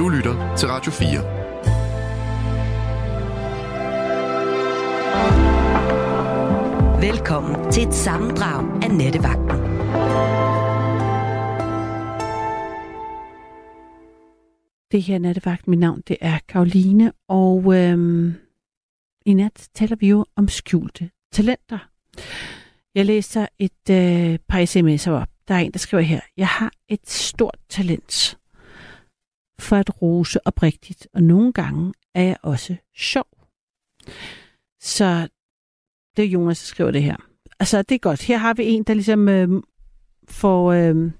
Du lytter til Radio 4. Velkommen til et sammendrag af Nettevagten. Det her nattevagt, mit navn det er Karoline, og øhm, i nat taler vi jo om skjulte talenter. Jeg læser et øh, par sms'er op. Der er en, der skriver her, jeg har et stort talent for at rose oprigtigt, og nogle gange er jeg også sjov. Så det er Jonas, der skriver det her. Altså, det er godt. Her har vi en, der ligesom øh, får øh,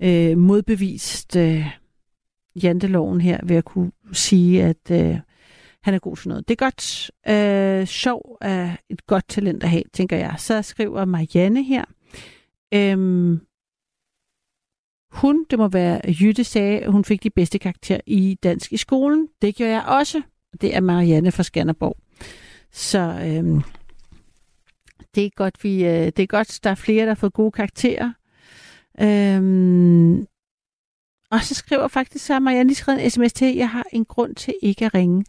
øh, modbevist øh, janteloven her ved at kunne sige, at øh, han er god til noget. Det er godt. Øh, sjov er et godt talent at have, tænker jeg. Så skriver Marianne her. Øhm, hun, det må være Jytte, sagde, at hun fik de bedste karakterer i dansk i skolen. Det gjorde jeg også. Det er Marianne fra Skanderborg. Så øhm, det er godt, vi, øh, det er godt, der er flere, der har fået gode karakterer. Øhm, og så skriver faktisk så Marianne lige skrevet en sms til, jeg har en grund til ikke at ringe.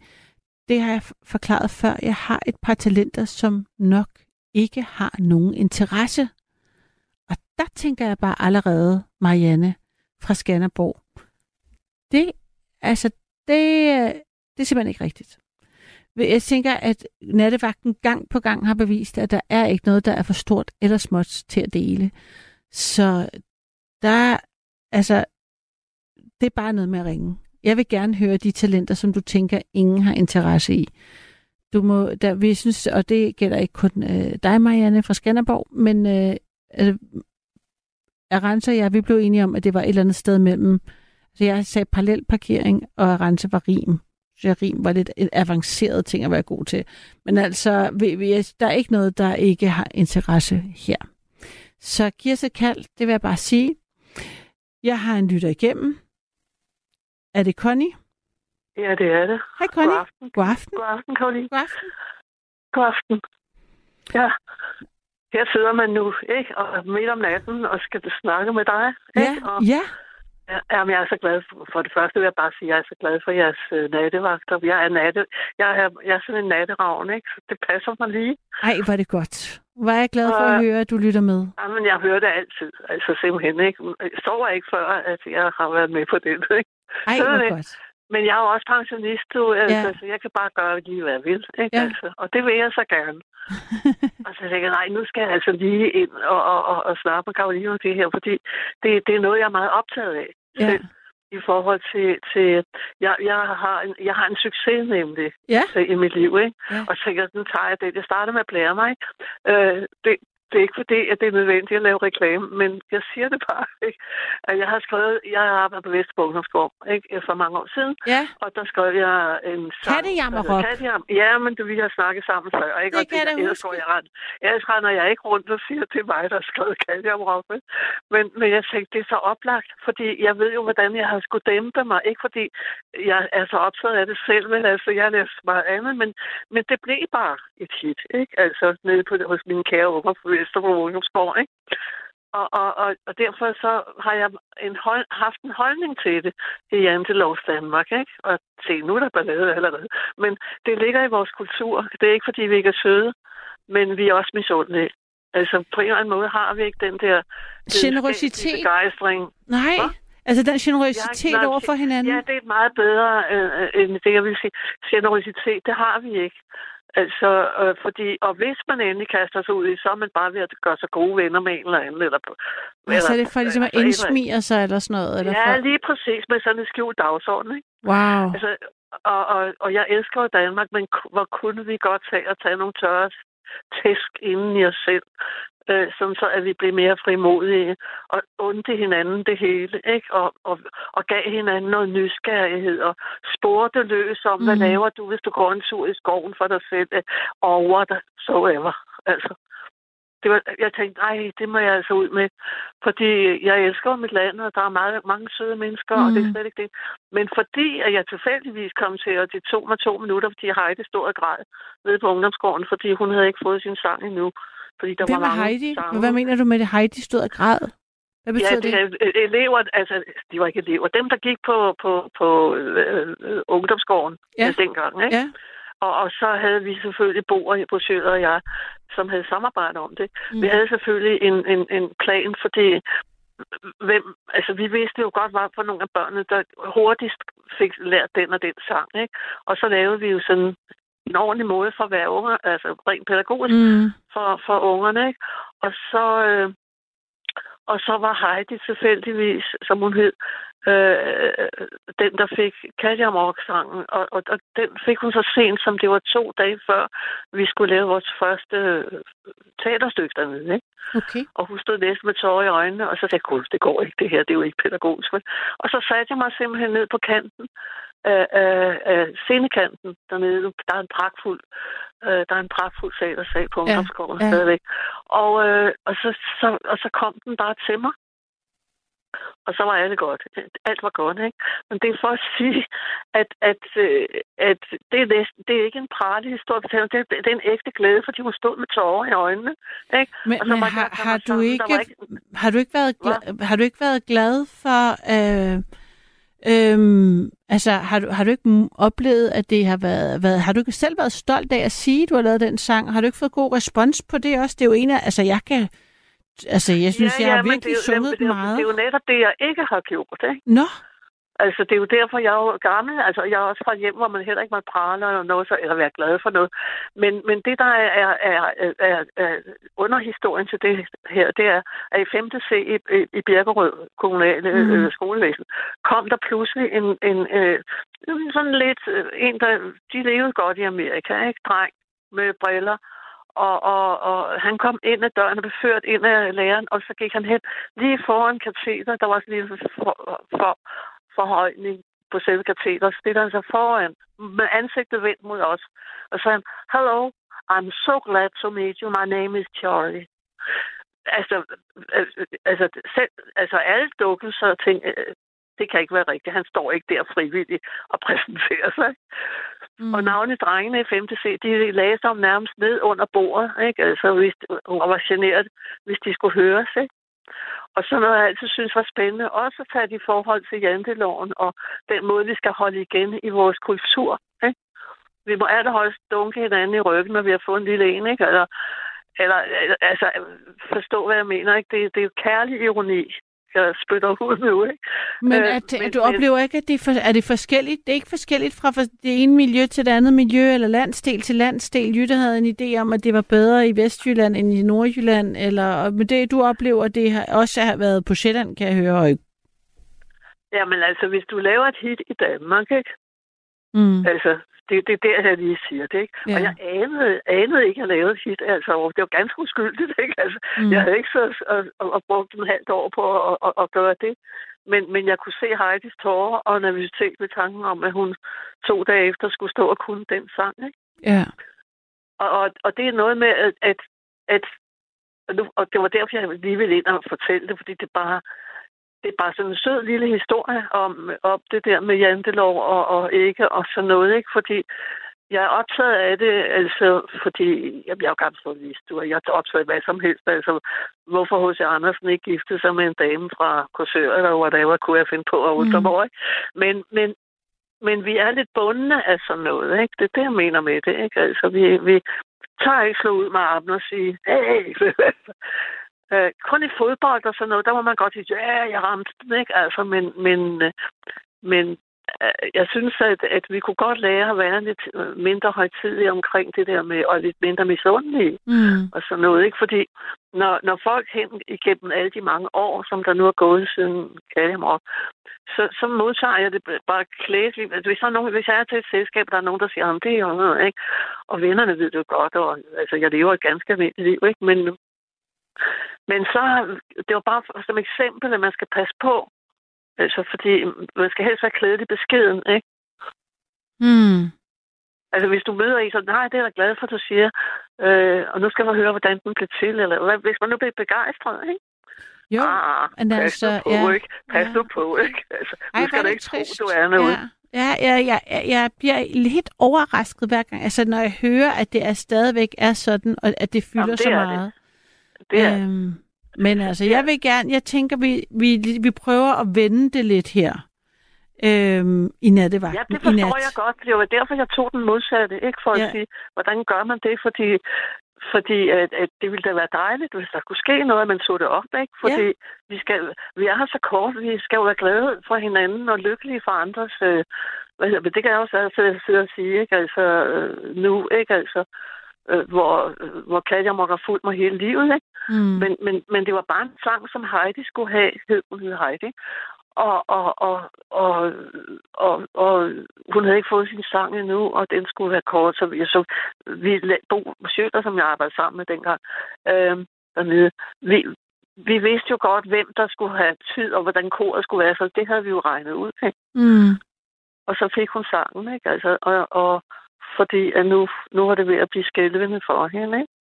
Det har jeg forklaret før. Jeg har et par talenter, som nok ikke har nogen interesse. Der tænker jeg bare allerede, Marianne fra Skanderborg. Det, altså, det, det er simpelthen ikke rigtigt. Jeg tænker, at nattevagten gang på gang har bevist, at der er ikke noget, der er for stort eller småt til at dele. Så der, altså, det er bare noget med at ringe. Jeg vil gerne høre de talenter, som du tænker, ingen har interesse i. Du må, der, vi synes, og det gælder ikke kun øh, dig, Marianne fra Skanderborg, men øh, altså, Arantxa og jeg, vi blev enige om, at det var et eller andet sted mellem, så jeg sagde parallel parkering, og Arantxa var rim. Så jeg rim var lidt en avanceret ting at være god til. Men altså, vi, vi, der er ikke noget, der ikke har interesse her. Så giv os et kald, det vil jeg bare sige. Jeg har en lytter igennem. Er det Connie? Ja, det er det. Hej Connie. God aften. God aften. God aften, Karoline. God aften. God aften. Ja. Her sidder man nu, ikke? Og midt om natten og skal snakke med dig, ikke? Ja, og, ja. Ja, jamen, jeg er så glad for, for det første vil jeg bare sige, at jeg er så glad for jeres uh, nattevagter. Jeg er, natte, jeg, er, jeg er sådan en natteravn, ikke? Så det passer mig lige. Ej, hvor er det godt. Er jeg glad for at høre, at du lytter med. Jamen, jeg hører det altid. Altså simpelthen, ikke? Jeg sover ikke før, at jeg har været med på det, ikke? Ej, hvor det. godt. Men jeg er jo også pensionist, du. Altså, Ja. så jeg kan bare gøre lige, hvad jeg vil. Ikke? Ja. Altså, og det vil jeg så gerne. og så tænker jeg, nej, nu skal jeg altså lige ind og, og, og, og snakke med Karoline om det her, fordi det, det er noget, jeg er meget optaget af. Ja. selv, I forhold til, til jeg, jeg, har en, jeg har en succes nemlig Ja. i mit liv, ikke? Ja. Og så tænker jeg, nu tager jeg det. Jeg starter med at blære mig? Øh, det, det er ikke fordi, at det er nødvendigt at lave reklame, men jeg siger det bare, ikke? At jeg har skrevet, jeg har arbejdet på Vesterbro Ungdomsgård, ikke? For mange år siden. Ja, Og der skrev jeg en sang. Kattejammerrock. Kattejam. Ja, men du, vi har snakket sammen før, ikke? Det Og kan jeg da ellers huske. Jeg, rent. ellers render jeg ikke rundt og siger, det er mig, der har skrevet Kattejammerrock. Men, men jeg tænkte, det er så oplagt, fordi jeg ved jo, hvordan jeg har skulle dæmpe mig. Ikke fordi jeg er så optaget af det selv, men altså, jeg har læst meget andet, men, men det blev bare et hit, ikke? Altså, nede på, hos mine kære på Vesterbro Ungdomsgård, ikke? Og, og, og, og derfor så har jeg en hold, haft en holdning til det i Jantelovs Danmark, ikke? Og se, nu er der ballade allerede. Men det ligger i vores kultur. Det er ikke, fordi vi ikke er søde, men vi er også misundelige. Altså, på en eller anden måde har vi ikke den der Generøsitet. videnskabelige begejstring. nej. Hva? Altså den generøsitet Jeg har ikke- over for hinanden. Ja, det er meget bedre øh, end det, jeg vil sige. Generositet, det har vi ikke. Altså, øh, fordi, og hvis man endelig kaster sig ud i, så er man bare ved at gøre sig gode venner med en eller anden. Eller, Og så er det for ligesom at altså, eller andet. indsmire sig eller sådan noget? Eller Ja, for... lige præcis med sådan en skjult dagsorden, ikke? Wow. Altså, og, og, og jeg elsker jo Danmark, men hvor kunne vi godt tage og tage nogle tørre tæsk inden i os selv, øh, sådan så at vi blev mere frimodige og undte hinanden det hele, ikke? Og, og, og gav hinanden noget nysgerrighed og spurgte løs om, mm. hvad Mhm. laver du, hvis du går en tur i skoven for dig selv, øh, over dig, so ever. Altså, det var, jeg tænkte, nej, det må jeg altså ud med. Fordi jeg elsker mit land, og der er meget, mange søde mennesker, mm. og det er Mm. slet ikke det. Men fordi at jeg tilfældigvis kom til, og det tog mig to minutter, fordi Heidi stod og græd nede på ungdomsgården, fordi hun havde ikke fået sin sang endnu. Fordi der Hvem var mange Heidi? sange. Hvad mener du med det? Heidi stod og græd. Hvad betyder ja, det? det? Elever, altså, de var ikke elever. Dem, der gik på, på, på øh, øh, ungdomsgården Ja. ja. dengang, ikke? Ja. Og, og så havde vi selvfølgelig Boer på Sjøler og jeg, som havde samarbejdet om det. Mm. Vi havde selvfølgelig en, en, en plan, fordi hvem, altså vi vidste jo godt, hvad for nogle af børnene, der hurtigst fik lært den og den sang. Ikke? Og så lavede vi jo sådan en ordentlig måde for hver unge, altså rent pædagogisk Mm. for, for ungerne. Ikke? Og så... Øh, og så var Heidi tilfældigvis, som hun hed, øh, den, der fik Katja sangen og, og, og den fik hun så sent, som det var to dage før, vi skulle lave vores første øh, teaterstykke dernede. Ikke? Okay. Og hun stod næsten med tårer i øjnene, og så sagde jeg, "Gud, det går ikke det her, det er jo ikke pædagogisk. vel?" Og så satte jeg mig simpelthen ned på kanten af, af, af scenekanten dernede. Der er en pragtfuld, øh, der er en pragtfuld teatersal på Ja, ungdomsgården ja. stadigvæk. Og, øh, og, så, så, og så kom den bare til mig. Og så var alt godt. Alt var godt, ikke? Men det er for at sige, at, at, øh, at det, er næsten, det er ikke en prale historie, det er, det er en ægte glæde, fordi hun stod med tårer i øjnene. Ikke? Men, Og så men var har, der- der har, du sammen, ikke, der var ikke- har du ikke været glad, har du ikke været glad for øh, øhm, altså har du, har du ikke oplevet at det har været, været har du ikke selv været stolt af at sige at du har lavet den sang? Har du ikke fået god respons på det også? Det er jo en af altså jeg kan altså jeg synes jeg har virkelig det, er sunget det, jo- meget. Det er jo netop det, jeg ikke har gjort, ikke? nå Altså, det er jo derfor, jeg er jo gammel. Altså, jeg er også fra hjem, hvor man heller ikke må prale eller noget, så, eller være glad for noget. Men, men det, der er, er, er, er, er underhistorien til det her, det er, at i 5. C i, i, i Birkerød kommunale mm. øh, skolevæsen, kom der pludselig en, en øh, sådan lidt, øh, en, der, de levede godt i Amerika, ikke? Dreng med briller, og, og, og han kom ind ad døren og blev ført ind af læreren, og så gik han hen lige foran kateder. Der var sådan en for, for, forhøjning på selve kateder. Så stillede han sig foran med ansigtet vendt mod os. Og så han, Hello, I'm so glad to meet you. My name is Charlie. Altså, øh, altså, selv, altså alle dukken så tænkte, øh, det kan ikke være rigtigt. Han står ikke der frivilligt og præsenterer sig. Mm. Og navnene drengene i 5. C, de lagde sig om nærmest ned under bordet, ikke? Altså, hvis, og var generet, hvis de skulle høres, ikke? Og så noget, jeg altid synes var spændende, også fat i forhold til janteloven og den måde, vi skal holde igen i vores kultur. Ikke? Vi må allerhøjst dunke hinanden i ryggen, når vi har fået en lille en, ikke? Eller, eller altså, forstå, hvad jeg mener. Ikke? Det, det er jo kærlig ironi, jeg spytter ud nu, ikke? Men, Øh, at, men- du oplever ikke, at det er, for, er det forskelligt? Det er ikke forskelligt fra det ene miljø til det andet miljø, eller landsdel til landsdel. Jytte havde en idé om, at det var bedre i Vestjylland end i Nordjylland, eller men det, du oplever, det har også har været på Sjælland, kan jeg høre. Og, Jamen altså, hvis du laver et hit i Danmark, ikke? mm, Altså, det, det er der, jeg lige siger det, ikke? Ja. Og jeg anede, anede ikke, at jeg lavede hit. Altså, det var ganske uskyldigt, ikke? Altså, mm, Jeg havde ikke så og, og, og brugt en halvt år på at, at, at gøre det. Men, men jeg kunne se Heidis tårer og nervøsitet ved tanken om, at hun to dage efter skulle stå og kunne den sang. Ikke? ja. Og, og, og det er noget med, at, at, at og, nu, og det var derfor, jeg lige ville ind og fortælle det, fordi det bare, det er bare sådan en sød lille historie om, om det der med jantelov og, og ikke og sådan noget, ikke? Fordi jeg er optaget af det, altså, fordi jeg, jeg er jo gammel journalist, og jeg er optaget af hvad som helst. Altså, hvorfor H.C. Andersen ikke giftede sig med en dame fra Korsør, eller whatever, kunne jeg finde på at undre Mm. mig? Men, men, men vi er lidt bundne af sådan noget, ikke? Det er det, jeg mener med det, ikke? Altså, vi, vi tør ikke slå ud med armen og sige, hey, Øh, kun i fodbold og sådan noget, der må man godt sige, ja, jeg ramte den, ikke? Altså, men, men, øh, men øh, jeg synes, at, at vi kunne godt lære at være lidt øh, mindre højtidige omkring det der med, og lidt mindre misundelige Mm, og sådan noget, ikke? Fordi når, når folk hen igennem alle de mange år, som der nu er gået siden Kalimor, så, så modtager jeg det bare klædeligt. Altså, Hvis, der er nogen, hvis jeg er til et selskab, der er nogen, der siger, om det er noget, ikke? Og vennerne ved det jo godt, og altså, jeg lever et ganske almindeligt liv, ikke? Men, men så, det var bare for- som eksempel, at man skal passe på. Altså, fordi man skal helst være klædeligt beskeden, ikke? mm, Altså, hvis du møder en, så nej, det er jeg da glad for, at du siger. Øh, og nu skal man høre, hvordan den blev til. Eller hvad, hvis man nu bliver begejstret, ikke? jo, ah, men pas altså, på, ja. ikke? Pas Ja. nu på, ikke? Altså, Ej, nu skal du ikke det tro, trist. du er noget. Ja. Ja, ja, ja, ja, jeg bliver lidt overrasket hver gang, altså når jeg hører, at det er stadigvæk er sådan, og at det fylder Jamen, det så er det. Det er, Øhm, Men altså, Ja. jeg vil gerne, jeg tænker, vi, vi, vi prøver at vende det lidt her øhm, i nattevagten Ja, det forstår jeg godt. Det var derfor, jeg tog den modsatte. Ikke for at Ja. sige, hvordan gør man det? Fordi, fordi at, at det ville da være dejligt, hvis der kunne ske noget, at man tog det op. Ikke? Fordi vi, skal, vi er her så kort. Vi skal jo være glade for hinanden og lykkelige for andres... Øh, hvad hedder, det? det kan jeg også sidde og sige. Ikke? Altså, øh, nu, ikke? Altså, øh, hvor, hvor Katja må have fulgt mig hele livet. Ikke? Mm. Men, men, men det var bare en sang, som Heidi skulle have. Hed, hun hed Heidi. Og, og, og, og, og, og hun havde ikke fået sin sang endnu, og den skulle være kort. Så, vi- så vi, Bo Sjøler, som jeg arbejdede sammen med dengang, øh, dernede, vi, vi vidste jo godt, hvem der skulle have tid, og hvordan koret skulle være, så det havde vi jo regnet ud. Ikke? Mm. Og så fik hun sangen, ikke? Altså, og, og fordi at nu, nu var det ved at blive skælvende for hende, ikke?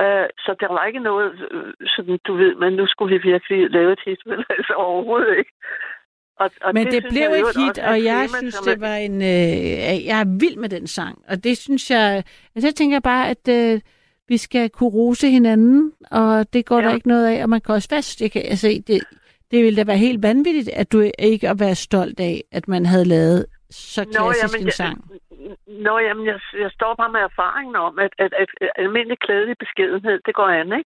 Øh, så der var ikke noget, øh, sådan, du ved, men nu skulle vi virkelig lave et hit, men altså overhovedet ikke. Og, og Men det, det blev et hit, og jeg tema, synes, det var en... Øh, jeg er vild med den sang, og det synes jeg... Altså, jeg tænker bare, at øh, vi skal kunne rose hinanden, og det går ja. Der ikke noget af, og man kan også fast... Jeg kan, altså, det, det ville da være helt vanvittigt, at du ikke at være stolt af, at man havde lavet så klassisk en jeg, sang. Nå, jamen, jeg, jeg står bare med erfaringen om, at, at, at, at almindelig klædelig beskedenhed, det går an, ikke?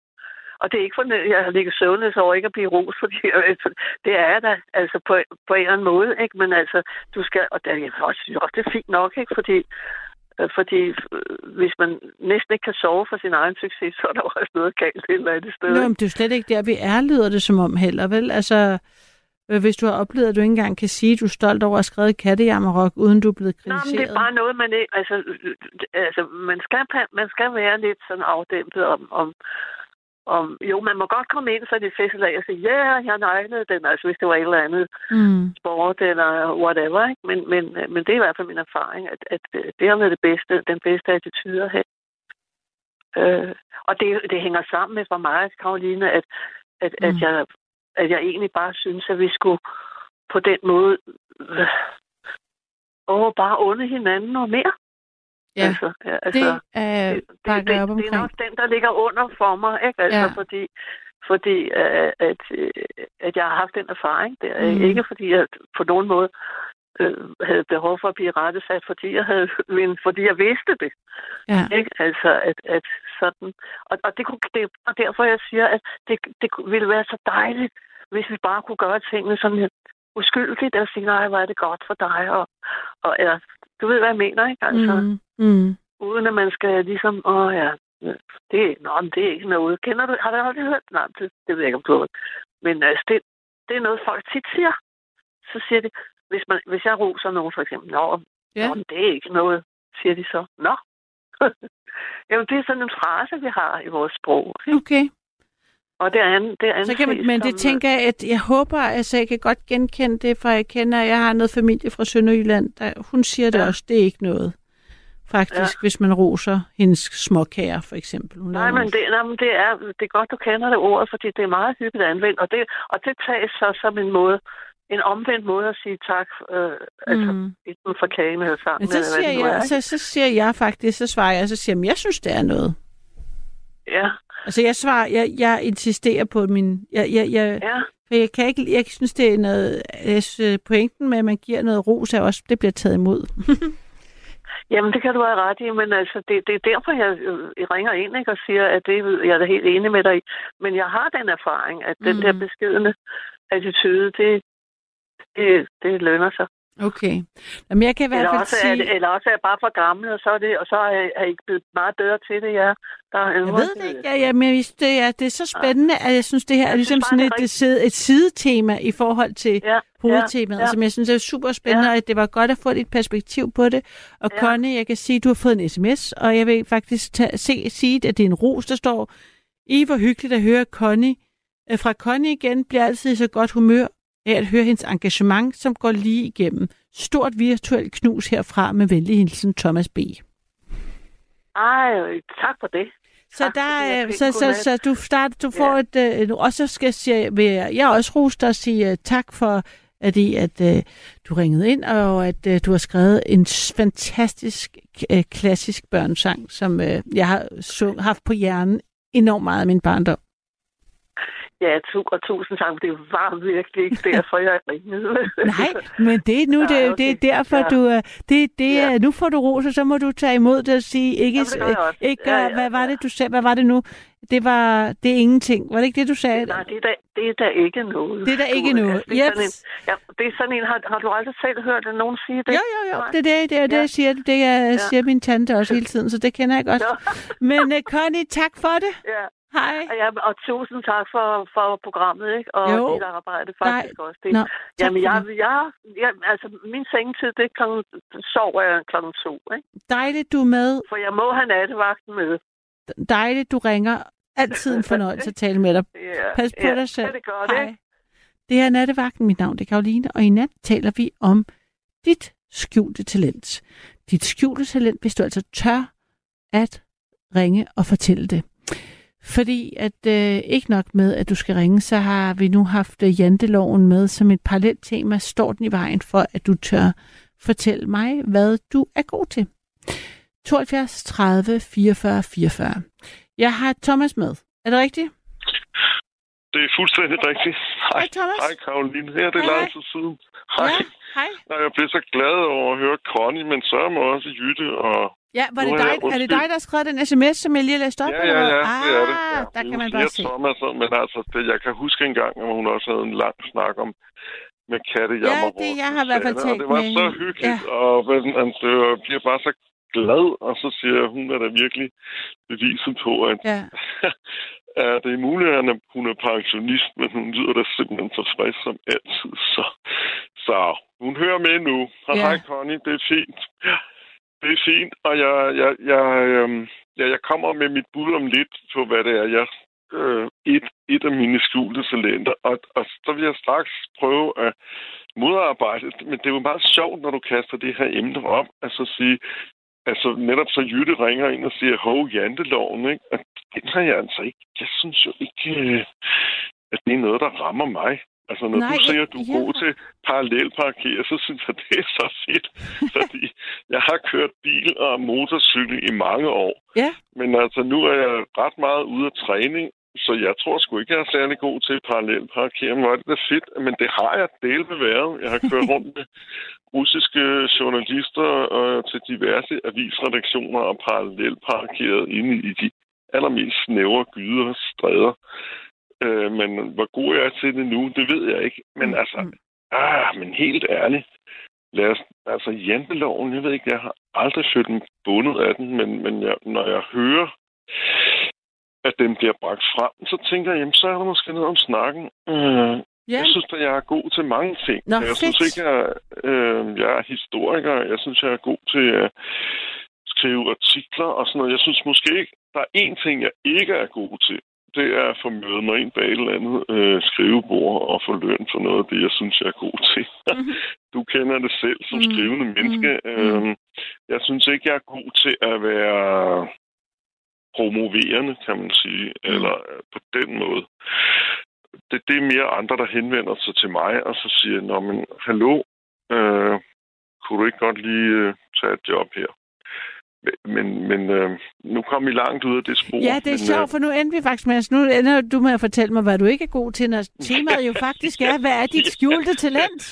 Og det er ikke for, at jeg har ligget søvnløs over ikke at blive ros, fordi det er da, altså på, på en eller anden måde, ikke? Men altså, du skal, og det, jeg også, synes også, det er fint nok, ikke? Fordi, øh, fordi øh, hvis man næsten ikke kan sove for sin egen succes, så er der også noget galt et eller andet sted. Nå, men det er jo slet ikke der, vi er, lyder det som om heller, vel? Altså, hvis du har oplevet, at du ikke engang kan sige, at du er stolt over at have skrevet kattejammerok, uden du er blevet Nå, men kritiseret. det er bare noget, man ikke... Altså, øh, altså man, skal, man skal være lidt sådan afdæmpet om, om, om... Jo, man må godt komme ind så det festival og sige, ja, yeah, jeg neglede den, altså hvis det var et eller andet Mm. sport eller whatever, ikke? Men, men, men det er i hvert fald min erfaring, at, at øh, det har været det bedste, den bedste attitude at have. Øh, og det, det hænger sammen med for mig, Karoline, at, at. Mm. at, jeg, at jeg egentlig bare synes, at vi skulle på den måde øh, åh, bare unde hinanden noget mere. Ja, altså, ja, altså, det er det, jeg det, op det er nok den, der ligger under for mig, ikke? Altså, Ja. fordi, fordi uh, at, uh, at jeg har haft den erfaring der. Mm. Ikke fordi jeg på nogen måde uh, havde behov for at blive rettesat, fordi jeg havde, men fordi jeg vidste det. Ja. Ikke? Altså, at, at sådan... Og, og det, kunne, det er derfor, jeg siger, at det, det ville være så dejligt, hvis vi bare kunne gøre tingene sådan uskyldigt, og sige, nej, hvor er det godt for dig, og, og eller, du ved, hvad jeg mener, ikke? Altså, mm. Mm. Uden at man skal ligesom, åh ja, det, nå, det er ikke noget. Kender du, har du aldrig hørt? Nej, det, det ved jeg ikke, om du har. Men altså, det, det er noget, folk tit siger. Så siger de, hvis, man, hvis jeg roser nogen for eksempel, nå, Ja. ja. nå det er ikke noget, siger de så. Nå. Jamen, det er sådan en frase, vi har i vores sprog. ikke? Okay. Og det er det er Så kan man, men det tænker jeg, at jeg håber, altså jeg kan godt genkende det, for jeg kender, jeg har noget familie fra Sønderjylland, der, hun siger det Ja. også, det er ikke noget. Faktisk, ja. hvis man roser hendes småkager, for eksempel. Hun Nej, men det, nej, men det, er, det er godt, du kender det ord, fordi det er meget hyppigt anvendt, og det, og det tages så som en måde, en omvendt måde at sige tak, øh, altså Mm. enten for kagen eller sangen, Men så eller siger, er. jeg, så, så siger jeg faktisk, så svarer jeg, så siger jeg, "Men jeg synes, det er noget. Ja, Altså jeg svarer, jeg, jeg insisterer på min, jeg, jeg, jeg, ja. for jeg kan ikke, jeg synes, det er noget, synes, pointen med, at man giver noget ros, er også, det bliver taget imod. Jamen, det kan du have ret i, men altså, det, det er derfor, jeg, øh, jeg ringer ind ikke, og siger, at det, jeg er da helt enig med dig i. Men jeg har den erfaring, at den Mm. der beskedende attitude, det, det, det lønner sig. Okay. Jamen, jeg kan i hvert Eller fald også, er sige... det, eller også er jeg bare for gammel, og så er, det, og så er, er I ikke blevet meget bedre til det, ja. Der er Jeg ved det ikke. Ja, ja, men det er, det er så spændende, at jeg synes, det her er ligesom sådan er et, et, side- et sidetema i forhold til Ja, hovedtemaet, ja, ja. som jeg synes er super spændende, Ja. og det var godt at få dit perspektiv på det. Og Ja. Connie, jeg kan sige, at du har fået en sms, og jeg vil faktisk tage, se, sige, at det er en ros, der står, I hvor hyggeligt at høre Connie. Øh, Fra Connie igen bliver altid så godt humør af at høre hendes engagement, som går lige igennem. Stort virtuelt knus herfra med venlig hilsen Thomas B. Ej, tak for det. Så Tak, der er, fik så, så, godnat. så du starter, du får et, øh, og så skal jeg sige, jeg, også rose dig og sige uh, tak for, at, I, at uh, du ringede ind, og at uh, du har skrevet en fantastisk uh, klassisk børnesang, som uh, jeg har sung, haft på hjernen enormt meget af min barndom. Ja, tu- og tusind tak. Det var virkelig ikke derfor, jeg ringede. Nej, men det, nu, det, Ja, okay. det er derfor, Ja. du er... Det, det Ja. er, nu får du ros, og så må du tage imod det og sige, ikke, Jamen, det jeg ikke Ja, ja, hvad var ja. det, du sagde? Hvad var det nu? Det var, det er ingenting. Var det ikke det, du sagde? Nej, det er, da, det er da ikke noget. Det er da ikke Du, noget. Det er, sådan en, Yes. ja, det er sådan en, har, har du aldrig selv hørt at nogen sige det? Jo, jo, jo. Nej. Det er det, det, er det Ja. jeg siger. Det er, ja. siger min tante også hele tiden, så det kender jeg godt. Ja. Men uh, Connie, tak for det. Ja. Hej. Og, ja, og tusind tak for, for programmet, ikke? Og Jo. dit arbejde faktisk også. Det, Nå, Jamen, jeg, det. jeg, jeg, altså, min sengetid, det er klokken, sover jeg klokken to, ikke? Dejligt, du er med. For jeg må have nattevagten med. Dejligt, du ringer. Altid en fornøjelse at tale med dig. Ja, Pas på ja, dig selv. Ja, det godt, Hej. ikke? Det her er Nattevagten. Mit navn er Karoline, og i nat taler vi om dit skjulte talent. Dit skjulte talent, hvis du altså tør at ringe og fortælle det. Fordi at øh, ikke nok med, at du skal ringe, så har vi nu haft øh, janteloven med som et parallelt tema. Står den i vejen for, at du tør fortælle mig, hvad du er god til? 72 30 44 44. Jeg har Thomas med. Er det rigtigt? Det er fuldstændig rigtigt. Hej, Hej, Thomas. Hej Karoline. Her er det Hej, lang hej. tid siden. Hej. Ja, hej. Jeg blev så glad over at høre Connie, men så må også Jytte og... Ja, var det er dig, er det dig, der har skrevet den sms, som jeg lige har læst op? Ja, ja, ja, ah, det er det. Ja, der kan er man bare se. Thomas, men altså, det, jeg kan huske en gang, at hun også havde en lang snak om med katte Ja, det jeg har i hvert fald talt det var med så hyggeligt, ja. og men, altså, jeg bliver bare så glad, og så siger jeg, hun er da virkelig beviset på, at Ja. Ja, det er muligt, at hun er pensionist, men hun lyder da simpelthen så frisk som altid. Så, så hun hører med nu. Og Ja. hej Connie, det er fint. Ja, det er fint, og jeg, jeg, jeg, øh, ja, jeg kommer med mit bud om lidt på, hvad det er, jeg øh, et, et af mine skjulte talenter. Og, og så vil jeg straks prøve at modarbejde det. Men det er jo meget sjovt, når du kaster det her emne op. Altså sige, altså netop så Jytte ringer ind og siger, hov, janteloven, ikke? Og den har jeg altså ikke. Jeg synes jo ikke, øh, at det er noget, der rammer mig. Altså, når Nej, du siger, at du er ja. god til parallelparkere, så synes jeg, det er så fedt. Fordi jeg har kørt bil og motorcykel i mange år. Ja. Men altså, nu er jeg ret meget ude af træning, så jeg tror sgu ikke, jeg er særlig god til parallelparkere. Men er det da fedt. Men det har jeg del med været. Jeg har kørt rundt med russiske journalister og til diverse avisredaktioner og parallelparkeret inde i de allermest snævre gyder og stræder. Øh, men hvor god jeg er til det nu, det ved jeg ikke. Men altså, ah, men helt ærligt. Lad os, altså, janteloven, jeg ved ikke, jeg har aldrig følt mig bundet af den, men, men jeg, når jeg hører, at den bliver bragt frem, så tænker jeg, jamen, så er der måske noget om snakken. Øh, Ja. jeg synes, at jeg er god til mange ting. Nå, jeg fedt. synes ikke, jeg, øh, jeg er historiker. Jeg synes, jeg er god til at skrive artikler og sådan noget. Jeg synes måske ikke, der er én ting, jeg ikke er god til. Det er at få møde mig ind bag et eller andet øh, skrivebord og få løn for noget af det, jeg synes, jeg er god til. Mhm. du kender det selv som Mhm. skrivende menneske. Mhm. Øh, jeg synes ikke, jeg er god til at være promoverende, kan man sige, Mhm. eller øh, på den måde. Det, det er mere andre, der henvender sig til mig, og så siger, Nå, men hallo, øh, kunne du ikke godt lige øh, tage et job her? Men, men øh, nu kom vi langt ud af det spor. Ja, det er men, sjovt, for nu endte vi faktisk med, altså, nu ender du med at fortælle mig, hvad du ikke er god til, når temaet jo faktisk er, hvad er dit skjulte talent?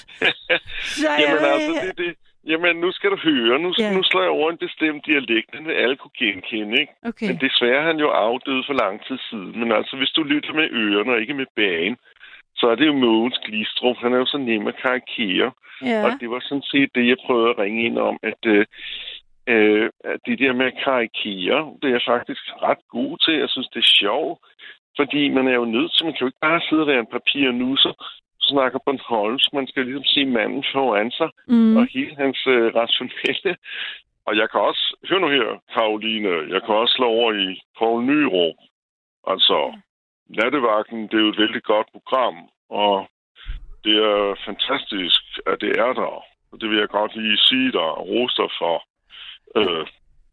Så Jamen altså, det, det, jamen nu skal du høre. Nu, ja. nu slår jeg over en bestemt dialekt, den vil alle kunne genkende, ikke? Okay. Men desværre er han jo afdød for lang tid siden. Men altså, hvis du lytter med ørerne og ikke med bagen, så er det jo Mogens Glistrup. Han er jo så nem at karikere. Ja. Og det var sådan set det, jeg prøvede at ringe ind om, at, øh, øh, det der med karikere, det er jeg faktisk ret god til. Jeg synes, det er sjovt, fordi man er jo nødt til, man kan jo ikke bare sidde og være en papirnusser, snakker Bornholms. Man skal ligesom se manden foran sig, Mm. og hele hans øh, rationelle. Og jeg kan også, hør nu her, Karoline, jeg kan også slå over i Poul Nyrup. Altså, Nattevagten, det er jo et vældig godt program, og det er fantastisk, at det er der. Og det vil jeg godt lige sige dig og rose dig for. Øh.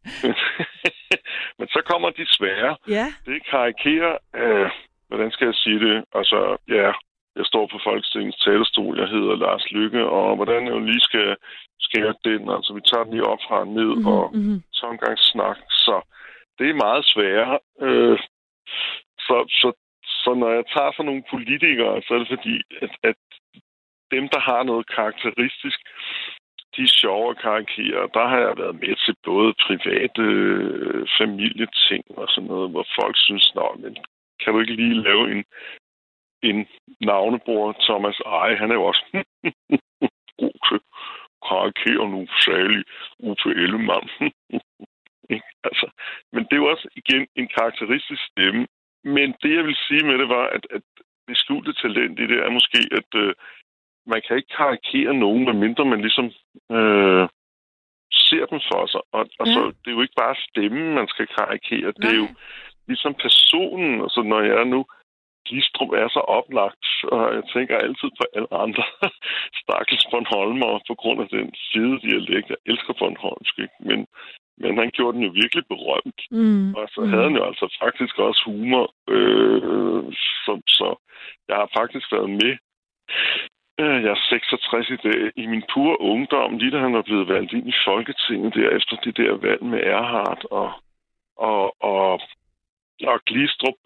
Men så kommer de svære. Ja. Det karikerer, øh, hvordan skal jeg sige det? Altså, ja, jeg står på Folketingets talerstol, jeg hedder Lars Lykke, og hvordan jeg lige skal skære den, altså vi tager den lige op fra ned, mm-hmm. og Mm-hmm. så en gang snak. Så det er meget sværere. Øh, så, så, så når jeg tager sådan nogle politikere, så er det fordi, at, at dem, der har noget karakteristisk, de sjove karakterer. Der har jeg været med til både private øh, familieting og sådan noget, hvor folk synes, Nå, men kan du ikke lige lave en, en navnebror, Thomas Eje, han er jo også god til karakterer nu, særlig Uffe Ellemann. altså, men det er jo også igen en karakteristisk stemme. Men det, jeg vil sige med det, var, at, at det skjulte talent i det er måske, at øh, man kan ikke karikere nogen, medmindre man ligesom øh, ser dem for sig. Og, og ja. så det er jo ikke bare stemmen, man skal karikere. Det er jo ligesom personen. Altså, når jeg nu Glistrup er så oplagt, og jeg tænker altid på alle andre stakkels Bornholmer på grund af den fede dialekt. Jeg elsker Bornholmsk, ikke? Men, men han gjorde den jo virkelig berømt. Mm. Og så mm. havde han jo altså faktisk også humor. Øh, så, så jeg har faktisk været med jeg er 66 i dag. I min pure ungdom, lige da han var blevet valgt ind i Folketinget, der efter det der valg med Erhardt og, og, og, og Glistrup,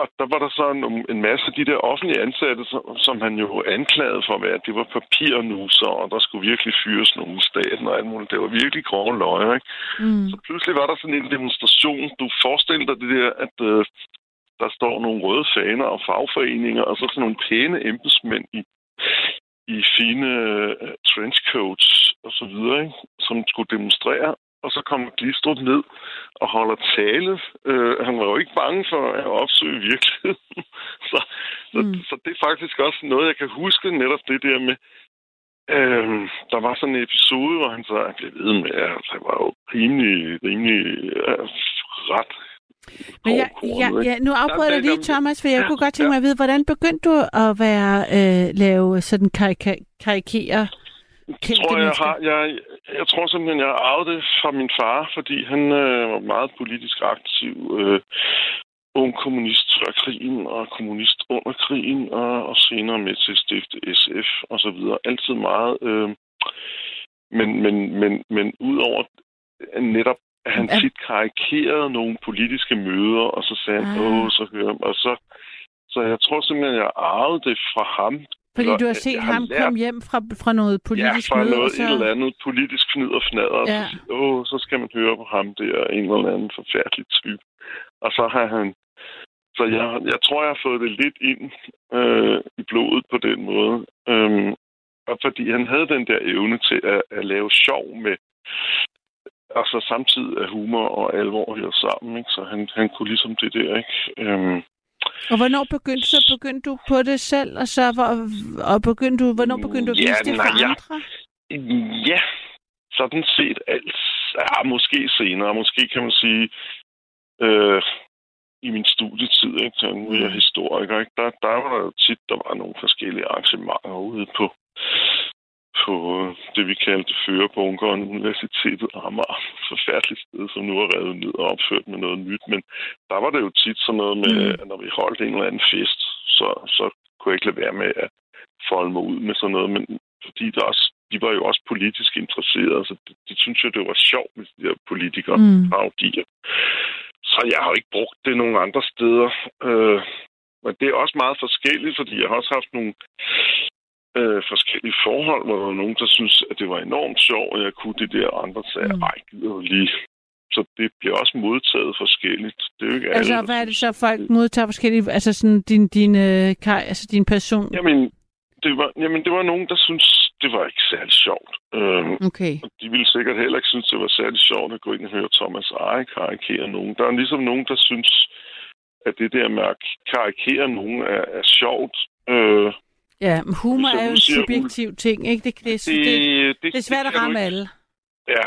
og der var der så en, en masse af de der offentlige ansatte, som, som han jo anklagede for at være, det var papirnuser, og der skulle virkelig fyres nogen i staten og alt muligt. Det var virkelig grove løje, ikke? Mm. Så pludselig var der sådan en demonstration. Du forestiller dig det der, at øh, der står nogle røde faner og fagforeninger, og så sådan nogle pæne embedsmænd i i fine uh, trenchcoats og så videre, ikke? som skulle demonstrere. Og så kommer Glistrup ned og holder tale. Uh, han var jo ikke bange for at opsøge virkeligheden. så, så, mm. så det er faktisk også noget, jeg kan huske netop det der med, uh, der var sådan en episode, hvor han så blev ved med, at han var jo rimelig, rimelig uh, ret men jeg, jeg, jeg, nu afbryder jeg lige, Thomas, for jeg ja, kunne godt tænke mig at vide, hvordan begyndte du at være øh, lave sådan karika- karikere? Jeg tror, jeg, har, jeg, jeg tror simpelthen, jeg har arvet det fra min far, fordi han øh, var meget politisk aktiv. Øh, ung kommunist før krigen og kommunist under krigen, og, og senere med til stifte SF og så videre. Altid meget. Øh, men, men, men, men udover netop at han tit karikerede nogle politiske møder, og så sagde han, ah. åh, så hører og så, så jeg tror simpelthen, jeg arvede det fra ham. Fordi du har set ham lært, komme hjem fra, fra noget politisk møde? Ja, fra noget så... et eller andet politisk fnid og fnader. Ja. Så, åh, så skal man høre på ham der, en eller anden forfærdelig type. Og så har han... Så jeg, jeg tror, jeg har fået det lidt ind øh, i blodet på den måde. Øhm, og fordi han havde den der evne til at, at lave sjov med, og så samtidig er humor og alvor her sammen, ikke? Så han, han kunne ligesom det der, ikke? Øhm, og hvornår begyndte, så begyndte du på det selv, og så hvor, og begyndte du, hvornår begyndte du at vise ja, det for nej, andre? Ja, ja, sådan set alt. Ja, måske senere, måske kan man sige, øh, i min studietid, ikke? Nu er jeg mm. historiker, ikke? Der, der var der jo tit, der var nogle forskellige arrangementer ude på på det, vi kaldte førerbunkeren, Universitetet Amager. Forfærdeligt sted, som nu er revet ned og opført med noget nyt. Men der var det jo tit sådan noget med, mm. at når vi holdt en eller anden fest, så, så kunne jeg ikke lade være med at folde mig ud med sådan noget. Men fordi der også, de var jo også politisk interesserede, så de, de synes jo, det var sjovt med de der politikere, mm. parodier. Så jeg har jo ikke brugt det nogen andre steder. Øh, men det er også meget forskelligt, fordi jeg har også haft nogle øh, forskellige forhold, hvor der var nogen, der synes, at det var enormt sjovt, og jeg kunne det der, andre sagde, mm. ej, gider lige. Så det bliver også modtaget forskelligt. Det er jo ikke altså, alle, hvad er det så, folk modtager forskelligt? Altså sådan din, din, øh, altså din person? Jamen, det var, jamen, det var nogen, der synes, det var ikke særlig sjovt. Øhm, okay. Og de ville sikkert heller ikke synes, det var særlig sjovt at gå ind og høre Thomas Eje karikere nogen. Der er ligesom nogen, der synes, at det der med at karikere nogen er, er sjovt. Øh, Ja, men humor er jo en subjektiv Ulf, ting, ikke? Det, det, det, det, det, det er svært at ramme alle. Ja,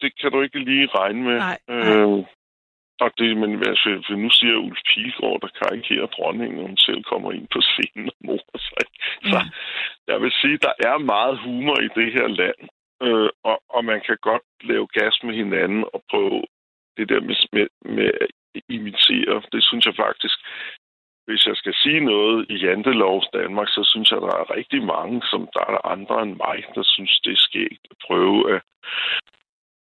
det kan du ikke lige regne med. Nej, øh, Og det, men altså, for nu siger Ulf Pilgaard, der karikerer dronningen, hun selv kommer ind på scenen og morer sig. Så ja. jeg vil sige, der er meget humor i det her land. Øh, og, og man kan godt lave gas med hinanden og prøve det der med, med, med at imitere. Det synes jeg faktisk, hvis jeg skal sige noget i Jantelovs Danmark, så synes jeg, der er rigtig mange, som der er andre end mig, der synes, det er skægt at prøve at...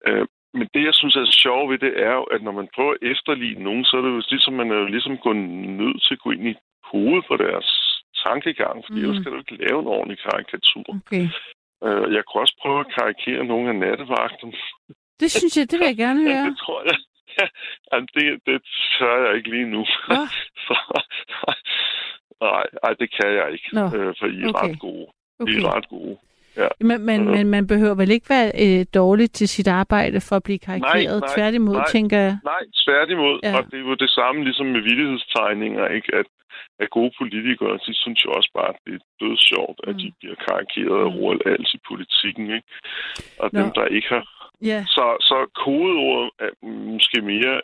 Øh, men det, jeg synes er sjovt ved det, er jo, at når man prøver at efterligne nogen, så er det jo ligesom, man er jo ligesom gået nødt til at gå ind i hovedet på deres tankegang, fordi mm. ellers kan du ikke lave en ordentlig karikatur. Okay. Uh, jeg kunne også prøve at karikere nogle af nattevagterne. Det synes jeg, det vil jeg gerne høre. det tror jeg. Ja, altså, det, det tør jeg ikke lige nu. Så, nej, nej, det kan jeg ikke, Nå, øh, for I er okay. ret gode. I Okay. er ret gode. Men, men, Øh. men man behøver vel ikke være øh, dårlig til sit arbejde for at blive karikeret? nej, Tværtimod, nej. tænker jeg. Nej, tværtimod. Ja. Ja. Og det er jo det samme ligesom med vittighedstegninger, ikke? At, at gode politikere, de synes jo også bare, at det er døds sjovt, at Mm. de bliver karikeret af Mm. Als i politikken, ikke? Og Nå. dem, der ikke har... Ja, Så, så kodeordet er måske mere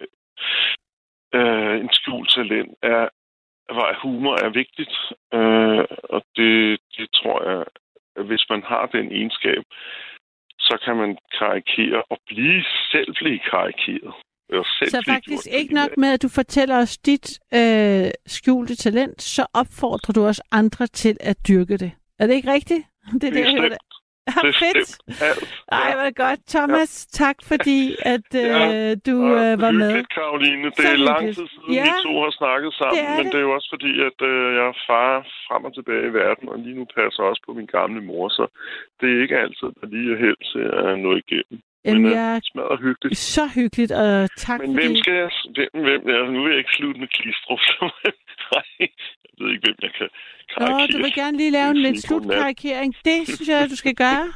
øh, en skjult talent, er, var humor er vigtigt. Øh, og det, det tror jeg, at hvis man har den egenskab, så kan man karikere og blive selv blive karikeret. Selv så blive faktisk ikke nok med, at du fortæller os dit øh, skjulte talent, så opfordrer du også andre til at dyrke det. Er det ikke rigtigt? Det er det, hører. Bestemt. Ja, fedt. Ej, hvor godt. Thomas, tak fordi, at øh, Ja, du øh, var med. hyggeligt, Karoline. Det er lang tid siden, Ja, vi to har snakket sammen, det er men det. det er jo også fordi, at øh, jeg er far frem og tilbage i verden, og lige nu passer også på min gamle mor, så det er ikke altid, der lige er held til at nå igennem. Jamen, men, øh, jeg Smadret hyggeligt. så hyggeligt, og tak Men fordi... hvem skal jeg... Hvem, hvem, ja, nu vil jeg ikke slutte med Klistrup. så- Nej, ved ikke, hvem jeg kan Nå, karikere. du vil gerne lige lave en lidt slutkarikering. Det synes jeg, du skal gøre.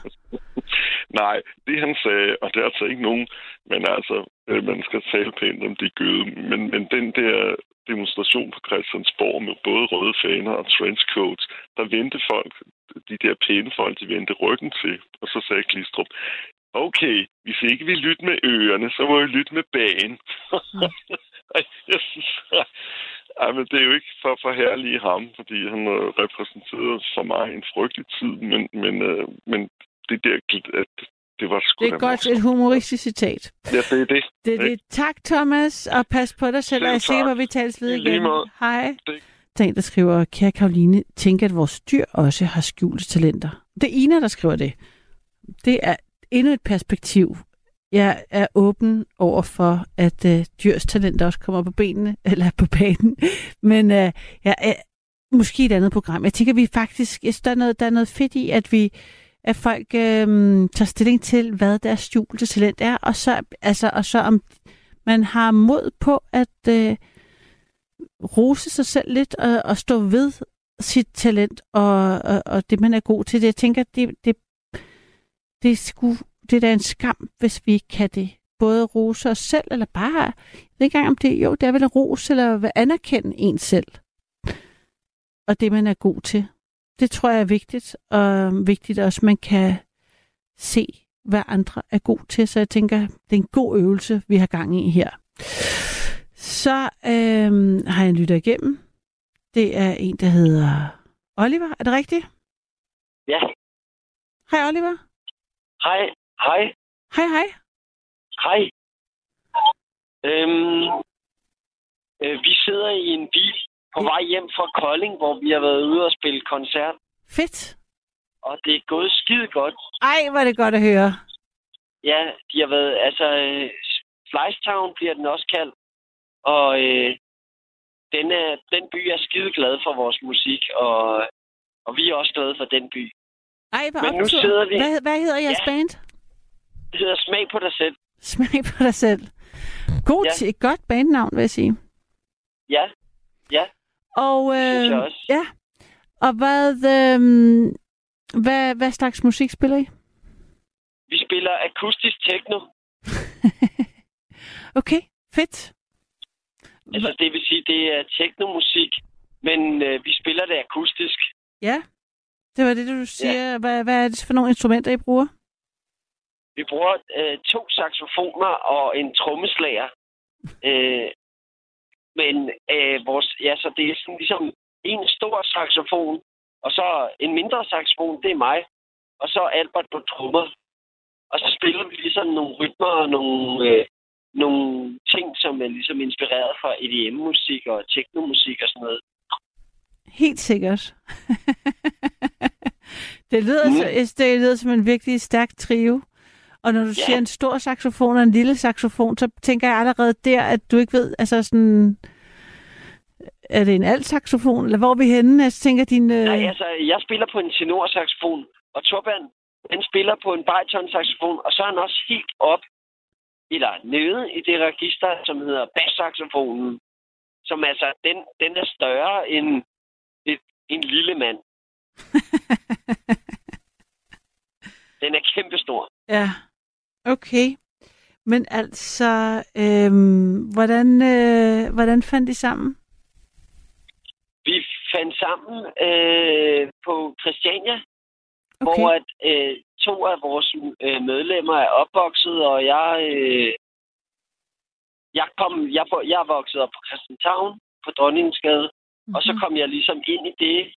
Nej, det han sagde, og det er altså ikke nogen, men altså, øh, man skal tale pænt om de gøde, men, men den der demonstration på Christiansborg med både røde faner og trenchcoats, der vendte folk, de der pæne folk, de vendte ryggen til, og så sagde Klistrup, okay, hvis ikke vi lytter med ørerne, så må vi lytte med bagen. Jeg synes, ej, men det er jo ikke for at forherlige ham, fordi han øh, repræsenterede for mig en frygtelig tid, men, men, øh, men det der, at det var sgu Det er godt morsomt. et humoristisk citat. Ja, det er det. Det er det. Tak, Thomas, og pas på dig selv, og jeg er tak. at vi tales ved igen. Hej. Det- Der er en, der skriver, kære Karoline, tænk, at vores dyr også har skjulte talenter. Det er Ina, der skriver det. Det er endnu et perspektiv. Jeg er åben over for, at øh, dyrs talenter også kommer på benene, eller på banen. Men øh, jeg er måske et andet program. Jeg tænker, vi faktisk, jeg synes, der er noget, der er noget fedt i, at vi at folk øh, tager stilling til, hvad deres skjulte talent er, og så, altså, og så om man har mod på at øh, rose sig selv lidt og, og stå ved sit talent og, og, og det, man er god til. Jeg tænker, det, det, det, skulle det er da en skam, hvis vi ikke kan det. Både rose os selv, eller bare, jeg ved ikke engang om det, jo, det er vel en ros, eller at anerkende en selv. Og det, man er god til. Det tror jeg er vigtigt, og vigtigt også, at man kan se, hvad andre er god til. Så jeg tænker, det er en god øvelse, vi har gang i her. Så øhm, har jeg en lytter igennem. Det er en, der hedder Oliver. Er det rigtigt? Ja. Hej Oliver. Hej. Hej. Hej hej. Hej. Øhm, øh, vi sidder i en bil på vej hjem fra Kolding, hvor vi har været ude og spille koncert. Fedt. Og det er gået skide godt. Ej, er det godt at høre. Ja, de har været... Altså, øh, Fleischtown bliver den også kaldt. Og øh, den, er, den by er skide glad for vores musik, og, og vi er også glade for den by. Ej, hvor Men nu optur. sidder vi- Hvad, hvad hedder jeres Ja. band? Det hedder Smag på dig selv. Smag på dig selv. God Ja. et godt bandnavn, vil jeg sige. Ja, ja. Og, Det synes øh, jeg også. ja. Og hvad, øh, hvad, hvad slags musik spiller I? Vi spiller akustisk techno. okay, fedt. Altså, det vil sige, det er teknomusik, men øh, vi spiller det akustisk. Ja, det var det, du siger. Ja. Hvad, hvad er det for nogle instrumenter, I bruger? Vi bruger øh, to saxofoner og en trommeslager. Øh, men øh, vores, ja, så det er sådan ligesom en stor saxofon, og så en mindre saxofon, det er mig, og så Albert på trommer. Og så spiller vi ligesom nogle rytmer og nogle, øh, nogle ting, som er ligesom inspireret fra EDM-musik og teknomusik og sådan noget. Helt sikkert. det, lyder, Mm. så, det lyder som en virkelig stærk trio. Og når du Ja. siger en stor saxofon og en lille saxofon, så tænker jeg allerede der, at du ikke ved, altså sådan... Er det en alt saxofon, eller hvor er vi henne? Jeg tænker din... Øh... Nej, altså, jeg spiller på en tenorsaxofon, og Torban, han spiller på en bariton-saxofon, og så er han også helt op, eller nede i det register, som hedder basssaxofonen, som altså, den, den er større end et, en lille mand. Den er kæmpestor. Ja, okay. Men altså, øhm, hvordan, øh, hvordan fandt I sammen? Vi fandt sammen øh, på Christiania, Okay. hvor at, øh, to af vores øh, medlemmer er opvokset, og jeg, øh, jeg, kom, jeg, jeg vokset op på Christianshavn på Dronningsgade, mm-hmm. og så kom jeg ligesom ind i det.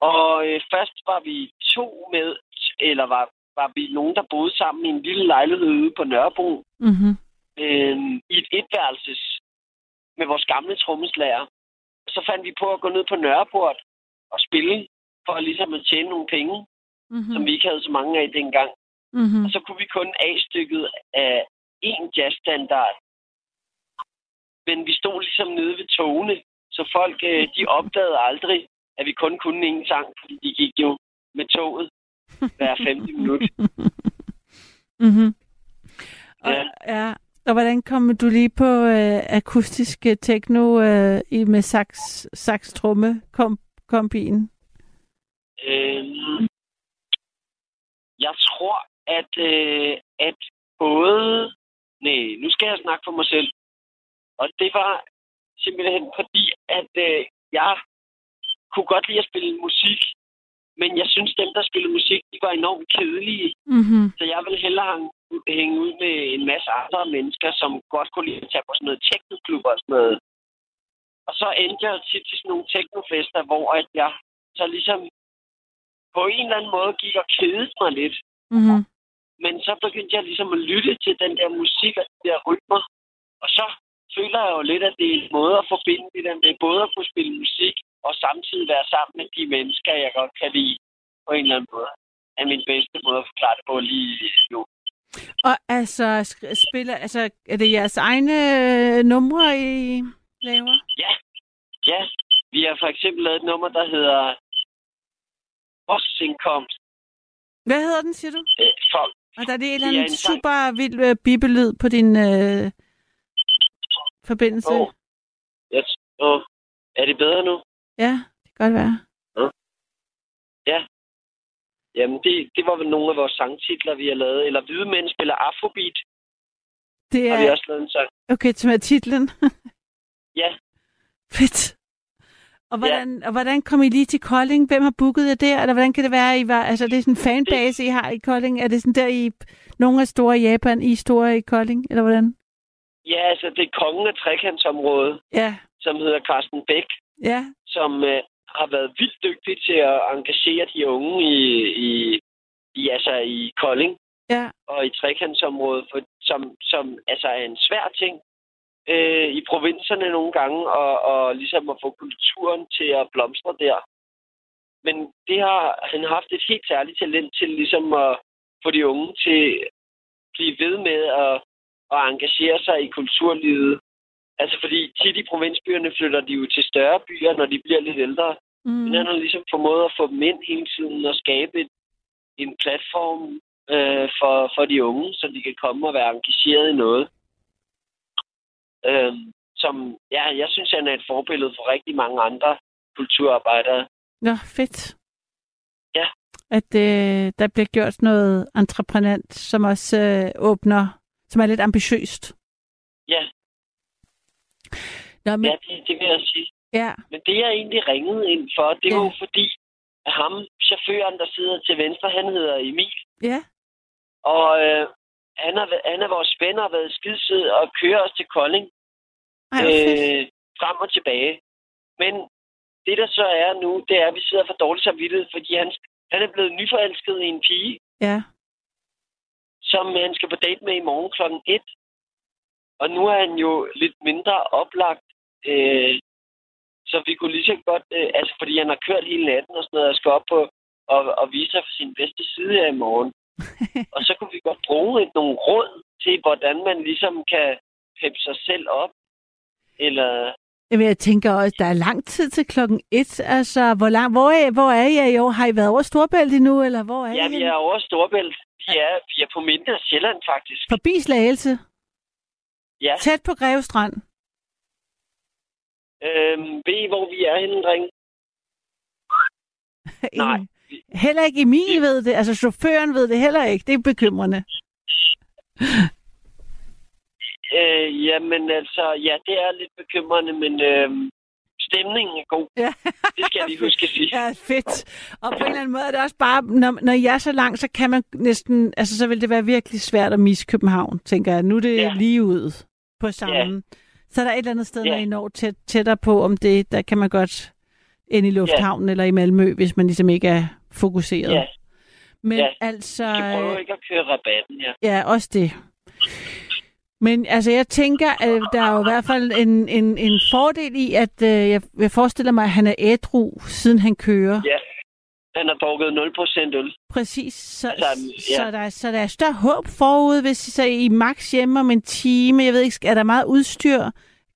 Og øh, først var vi to med, eller var, var vi nogen, der boede sammen i en lille lejlighed ude på Nørrebro, Mm-hmm. øh, i et etværelses med vores gamle trommeslager. Så fandt vi på at gå ned på Nørreport og spille, for ligesom at tjene nogle penge, Mm-hmm. som vi ikke havde så mange af dengang. Mm-hmm. Og så kunne vi kun A-stykket af én jazzstandard. Men vi stod ligesom nede ved togene, så folk øh, de opdagede aldrig, at vi kun kunne én sang, fordi de gik jo med toget hver 15 minut. Mm-hmm. Og, Ja. ja. Og hvordan kom du lige på øh, akustisk øh, techno øh, i med sax, sax tromme kom, kombin? Øhm, jeg tror, at, øh, at både... Nej, nu skal jeg snakke for mig selv. Og det var simpelthen fordi, at øh, jeg kunne godt lide at spille musik, men jeg synes, dem, der spillede musik, de var enormt kedelige. Mm-hmm. Så jeg ville hellere hænge- hænge ud med en masse andre mennesker, som godt kunne lide at tage på sådan noget teknoklub og sådan noget. Og så endte jeg tit til sådan nogle teknofester, hvor at jeg så ligesom på en eller anden måde gik og kedede mig lidt. Mm-hmm. Men så begyndte jeg ligesom at lytte til den der musik og de der rytmer. Og så føler jeg jo lidt, at det er en måde at forbinde det der med både at kunne spille musik og samtidig være sammen med de mennesker, jeg godt kan lide på en eller anden måde. Er min bedste måde at forklare det på lige nu. Og altså, spiller, altså, er det jeres egne øh, numre, I laver? Ja, vi har for eksempel lavet et nummer, der hedder Årsindkomst. Hvad hedder den, siger du? Øh, for, Og der er det en eller Det er anden en sang. super vild øh, bibelyd på din øh, forbindelse. Åh. jeg, åh, er det bedre nu? Ja, det kan godt være. Jamen, det, det var vel nogle af vores sangtitler, vi har lavet. Eller Hvide Mænd spiller Afrobeat, Det har vi er, også lavet en sang. okay, som er titlen. Ja, Fedt. Og hvordan, og hvordan kom I lige til Kolding? Hvem har booket jer der? Eller hvordan kan det være, I var... Altså, det er sådan en fanbase, I har i Kolding. Er det sådan der, I... Nogle er store i Japan, I er store i Kolding? Eller hvordan? ja altså det er kongen af trekantsområdet, Ja, som hedder Carsten Bæk, ja. som øh, har været vildt dygtig til at engagere de unge i, i, i, altså i Kolding Ja, og i trekantsområdet, for, som, som altså er en svær ting øh, i provinserne nogle gange, og, og ligesom at få kulturen til at blomstre der. Men det har han haft et helt særligt talent til ligesom at få de unge til at blive ved med at, at engagere sig i kulturlivet. Altså fordi tit i provinsbyerne flytter de jo til større byer, når de bliver lidt ældre. mm. Men han har ligesom formået at få dem ind hele tiden og skabe et, en platform øh, for, for de unge, så de kan komme og være engageret i noget. Øh, som, ja, jeg synes, han er et forbillede for rigtig mange andre kulturarbejdere. Nå, fedt. Ja. At øh, der bliver gjort noget entreprenant, som også øh, åbner, som er lidt ambitiøst. Ja, Nå, men, ja det, det vil jeg sige. ja. Men det, jeg egentlig ringede ind for, det var Ja. jo fordi, at ham, chaufføren, der sidder til venstre, han hedder Emil. Ja. Og øh, han, er, han er vores ven og har været skidesød og kører os til Kolding. Ej, øh, frem og tilbage. Men det, der så er nu, det er, at vi sidder for dårligt samvittighed, fordi han, han er blevet nyforelsket i en pige, Ja. som han skal på date med i morgen klokken 1. Og nu er han jo lidt mindre oplagt. Øh, så vi kunne lige så godt, øh, altså fordi han har kørt hele natten og sådan noget, og skal op på og, og vise sig for sin bedste side her i morgen. og så kunne vi godt bruge et, nogle råd til, hvordan man ligesom kan peppe sig selv op. Eller Jamen, jeg tænker også, der er lang tid til klokken et. Altså, hvor, lang, hvor, er, hvor er I år? Har I været over Storbælt endnu, eller hvor er ja, I? vi er over Storbælt. Vi er, vi er på mindre Sjælland, faktisk. Forbi Slagelse. Ja. Tæt på Greve Strand. Øhm, ved I, hvor vi er henne, drenge? Nej. Heller ikke Emil ved det. Altså, chaufføren ved det heller ikke. Det er bekymrende. Øh, jamen altså, ja, det er lidt bekymrende, men øhm, stemningen er god. Ja. Det skal jeg lige huske at sige. Ja, fedt. Og på en eller anden måde er det også bare, når, når jeg er så langt, så kan man næsten, altså så vil det være virkelig svært at misse København, tænker jeg. Nu er det Ja. lige ud på sammen. Ja. Så er der et eller andet sted, Ja. når I når tæt, tættere på, om det, der kan man godt ind i lufthavnen ja. eller i Malmø, hvis man ligesom ikke er fokuseret. Ja, Men Ja. altså, vi skal prøve ikke at køre rabatten, ja. ja, også det. Men altså, jeg tænker, at der er jo i hvert fald en, en, en fordel i, at øh, jeg, jeg forestiller mig, at han er ædru, siden han kører. Ja, han har drukket 0% øl. Præcis. Så, Altså, ja. så, der, så der er større håb forud, hvis I så i max hjemme om en time. Jeg ved ikke, er der meget udstyr?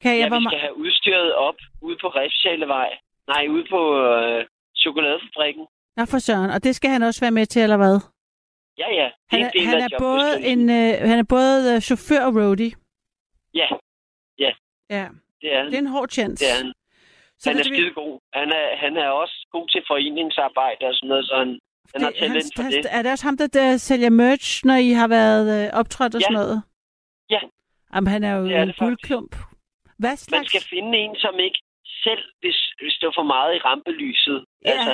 Kan Ja, jeg, hvor vi skal have udstyret op ude på Refsjalevej. Nej, ude på øh, chokoladefabrikken. Nå for søren, og det skal han også være med til, eller hvad? Ja, ja. Det Han er, han er både en, øh, han er både øh, chauffør og roadie. Ja, Ja, det er han. det er en hård chance. Det er han. Så han er det, skide god. Han er, han er også god til foreningsarbejde og sådan noget, så han, han har det, talent for det. Er det også ham, der, der sælger merch, når I har været øh, optrådt og Ja. sådan noget? Ja. Jamen, han er jo Det er en det guldklump. Hvad Man slags... skal finde en, som ikke selv, hvis, hvis det er for meget i rampelyset. Ja. Altså,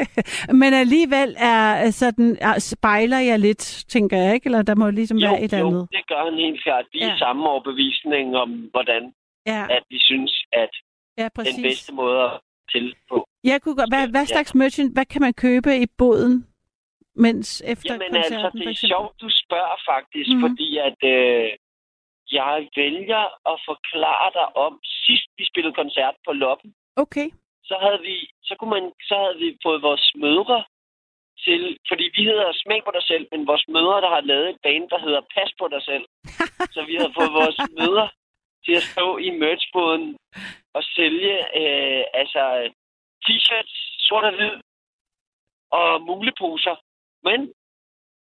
Men alligevel er sådan, er, spejler jeg lidt, tænker jeg, ikke? Eller der må ligesom jo, være et jo, andet. det gør han helt klart. Vi er Ja. i samme overbevisning om, hvordan Ja, at vi synes, at ja den bedste måde at til på. Jeg kunne godt, hvad, hvad Ja. slags merchant, hvad kan man købe i båden, mens efter Jamen koncerten? altså, det er sjovt, du spørger faktisk, Mhm. mm-hmm. fordi at øh, jeg vælger at forklare dig om, sidst vi spillede koncert på Loppen, Okay. så havde vi, så kunne man, så havde vi fået vores mødre til, fordi vi hedder Smag på dig selv, men vores mødre, der har lavet et band, der hedder Pas på dig selv. så vi havde fået vores mødre til at stå i merchbåden og sælge øh, altså t-shirts, sort og hvid, og muleposer. Men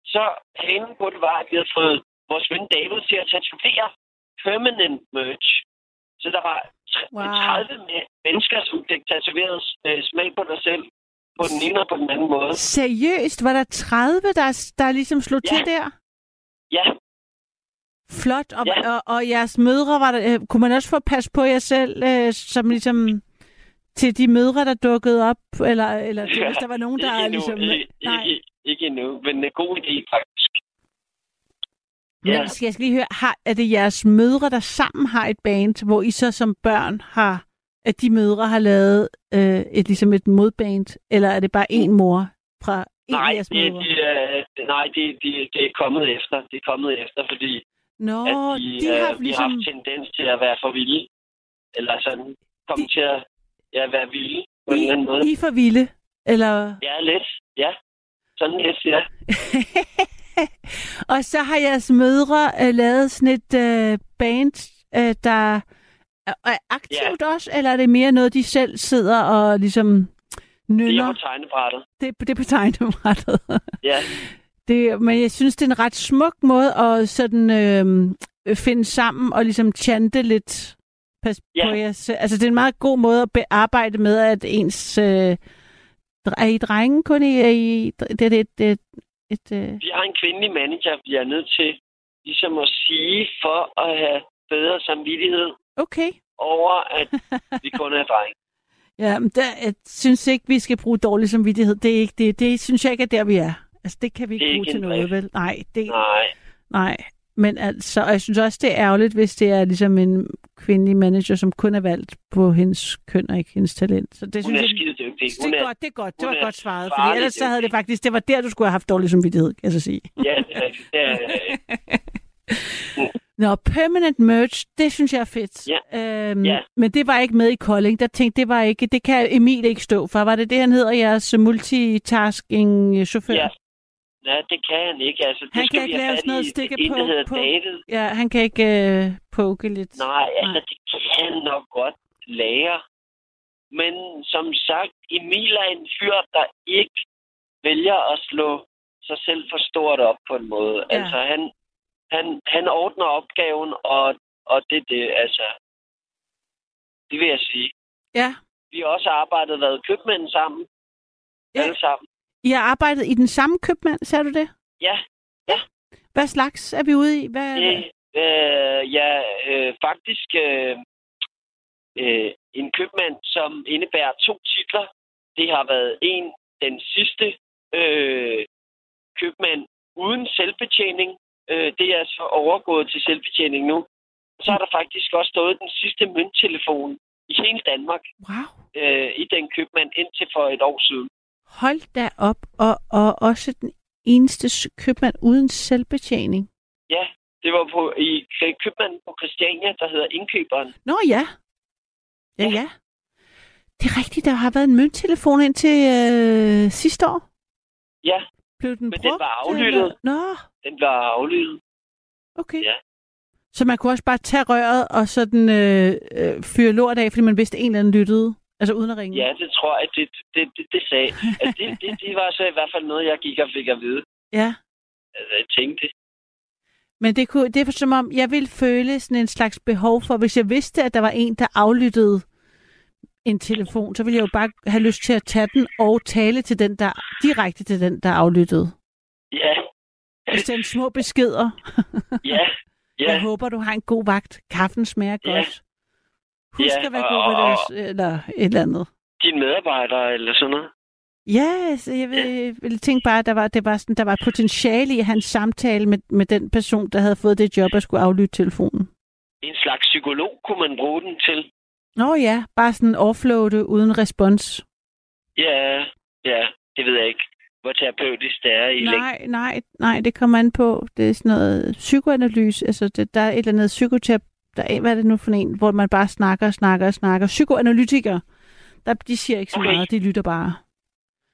så hanen på det var, at vi havde fået vores ven David til at tatovere permanent merch. Så der var Wow. 30 me- mennesker, som fik tatoveret øh, smag på dig selv på den ene og på den anden måde. Seriøst, var der 30, der, der ligesom slog Ja. til der? Ja, Flot. Og, Ja. og, og jeres mødre, var der, øh, kunne man også få pas på jer selv, øh, som ligesom til de mødre, der dukkede op? Eller, eller til, hvis der var nogen, der ikke endnu, ligesom... ikke, Nej. ikke, ikke endnu, men en god idé faktisk. Ja. skal jeg skal lige høre, har, er det jeres mødre, der sammen har et band, hvor I så som børn har, at de mødre har lavet øh, et, ligesom et modband, eller er det bare en mor fra en af Nej, jeres det, mødre? det, er, nej det, det, det er kommet efter. Det er kommet efter, fordi Nå, at de, de har øh, ligesom... de har haft tendens til at være for vilde. Eller sådan, komme De- til at ja, være vilde på en eller anden måde. I, I for vilde, eller... Ja, lidt. Ja. Sådan lidt, ja. og så har jeres mødre øh, lavet sådan et øh, band, øh, der er, er aktivt yeah. også, eller er det mere noget, de selv sidder og ligesom Det er nynner? på tegnebrættet. Det, det er på tegnebrættet. Ja. Det, men jeg synes, det er en ret smuk måde at sådan øh, finde sammen og ligesom chante lidt pas Ja. på jeres... Altså, det er en meget god måde at bearbejde med, at ens... Øh, er I drenge kun i... Er I, det, det, det, et, øh, Vi har en kvindelig manager, vi er nødt til ligesom at sige, for at have bedre samvittighed okay. over, at vi kun er drenge. Ja, men der, jeg synes ikke, vi skal bruge dårlig samvittighed. Det, er ikke, det, det synes jeg ikke er der, vi er. Altså, det kan vi ikke Det bruge ikke til noget, vel? Nej, det, Nej. nej. Men altså, og jeg synes også, det er ærgerligt, hvis det er ligesom en kvindelig manager, som kun er valgt på hendes køn og ikke hendes talent. Så det Hun synes er jeg, skide dygtig. det Hun er er, godt, det er godt. Det hun var godt svaret. Fordi ellers så havde det faktisk, det var der, du skulle have haft dårlig samvittighed, kan jeg så sige. ja, det er, det er, Nå, permanent merch, det synes jeg er fedt. Ja. Øhm, Ja. Men det var ikke med i Kolding. Der tænkte, det var ikke, det kan Emil ikke stå for. Var det det, han hedder, jeres multitasking chauffør? ja. Ja, det kan han ikke. Altså, det Han skal kan ikke lave sådan noget stikke på- på- David. Ja, han kan ikke øh, poke lidt. Nej, altså, Nej. det kan han nok godt lære. Men som sagt, Emil er en fyr, der ikke vælger at slå sig selv for stort op på en måde. Ja. Altså, han, han, han ordner opgaven, og, og det er det, altså. Det vil jeg sige. Ja. Vi har også arbejdet, været købmænd sammen. Ja. Alle sammen. I har arbejdet i den samme købmand, sagde du det? Ja, Hvad slags er vi ude i? Hvad, det, øh, ja, øh, faktisk øh, øh, en købmand, som indebærer to titler. Det har været en, den sidste øh, købmand uden selvbetjening. Øh, det er så overgået til selvbetjening nu. Så har der faktisk også stået den sidste mønttelefon i hele Danmark Wow. øh, i den købmand indtil for et år siden. Hold da op. Og, og også den eneste købmand uden selvbetjening. Ja, det var på, i købmanden på Christiania, der hedder Indkøberen. Nå ja. Ja, Ja. ja. Det er rigtigt, der har været en mønttelefon indtil øh, sidste år. Ja, Blev den Men den brugt? var aflyttet. eller- Nå, den var aflyttet. okay. Ja. Så man kunne også bare tage røret og sådan øh, øh, fyre lort af, fordi man vidste, en eller anden lyttede. Altså uden at ringe. Ja, det tror jeg, det, det, det, det sagde. Altså, det, det, det var så i hvert fald noget, jeg gik og fik at vide. ja. Altså, jeg tænkte, Men det, kunne, det er som om, jeg ville føle sådan en slags behov for, hvis jeg vidste, at der var en, der aflyttede en telefon, så ville jeg jo bare have lyst til at tage den og tale til den, der direkte til den, der aflyttede. ja, Og sende små beskeder. ja, Ja. Jeg håber, du har en god vagt. Kaffen smager Ja. godt. Husk Ja, at være og- god ved og- det, eller et eller andet. dine medarbejdere eller sådan noget. Ja, altså, jeg vil, vil tænke bare, at der var, det var sådan, der var potentiale i hans samtale med, med den person, der havde fået det job at skulle aflytte telefonen. En slags psykolog kunne man bruge den til. Nå ja, bare sådan offloade uden respons. Ja, ja, det ved jeg ikke, hvor terapeutisk det er i længden. Nej, nej, nej, det kommer an på. Det er sådan noget psykoanalyse. Altså, det, der er et eller andet psykoterapi. Der er, hvad er det nu for en, hvor man bare snakker og snakker og snakker. Psykoanalytikere, der, de siger ikke så Okay. meget, de lytter bare.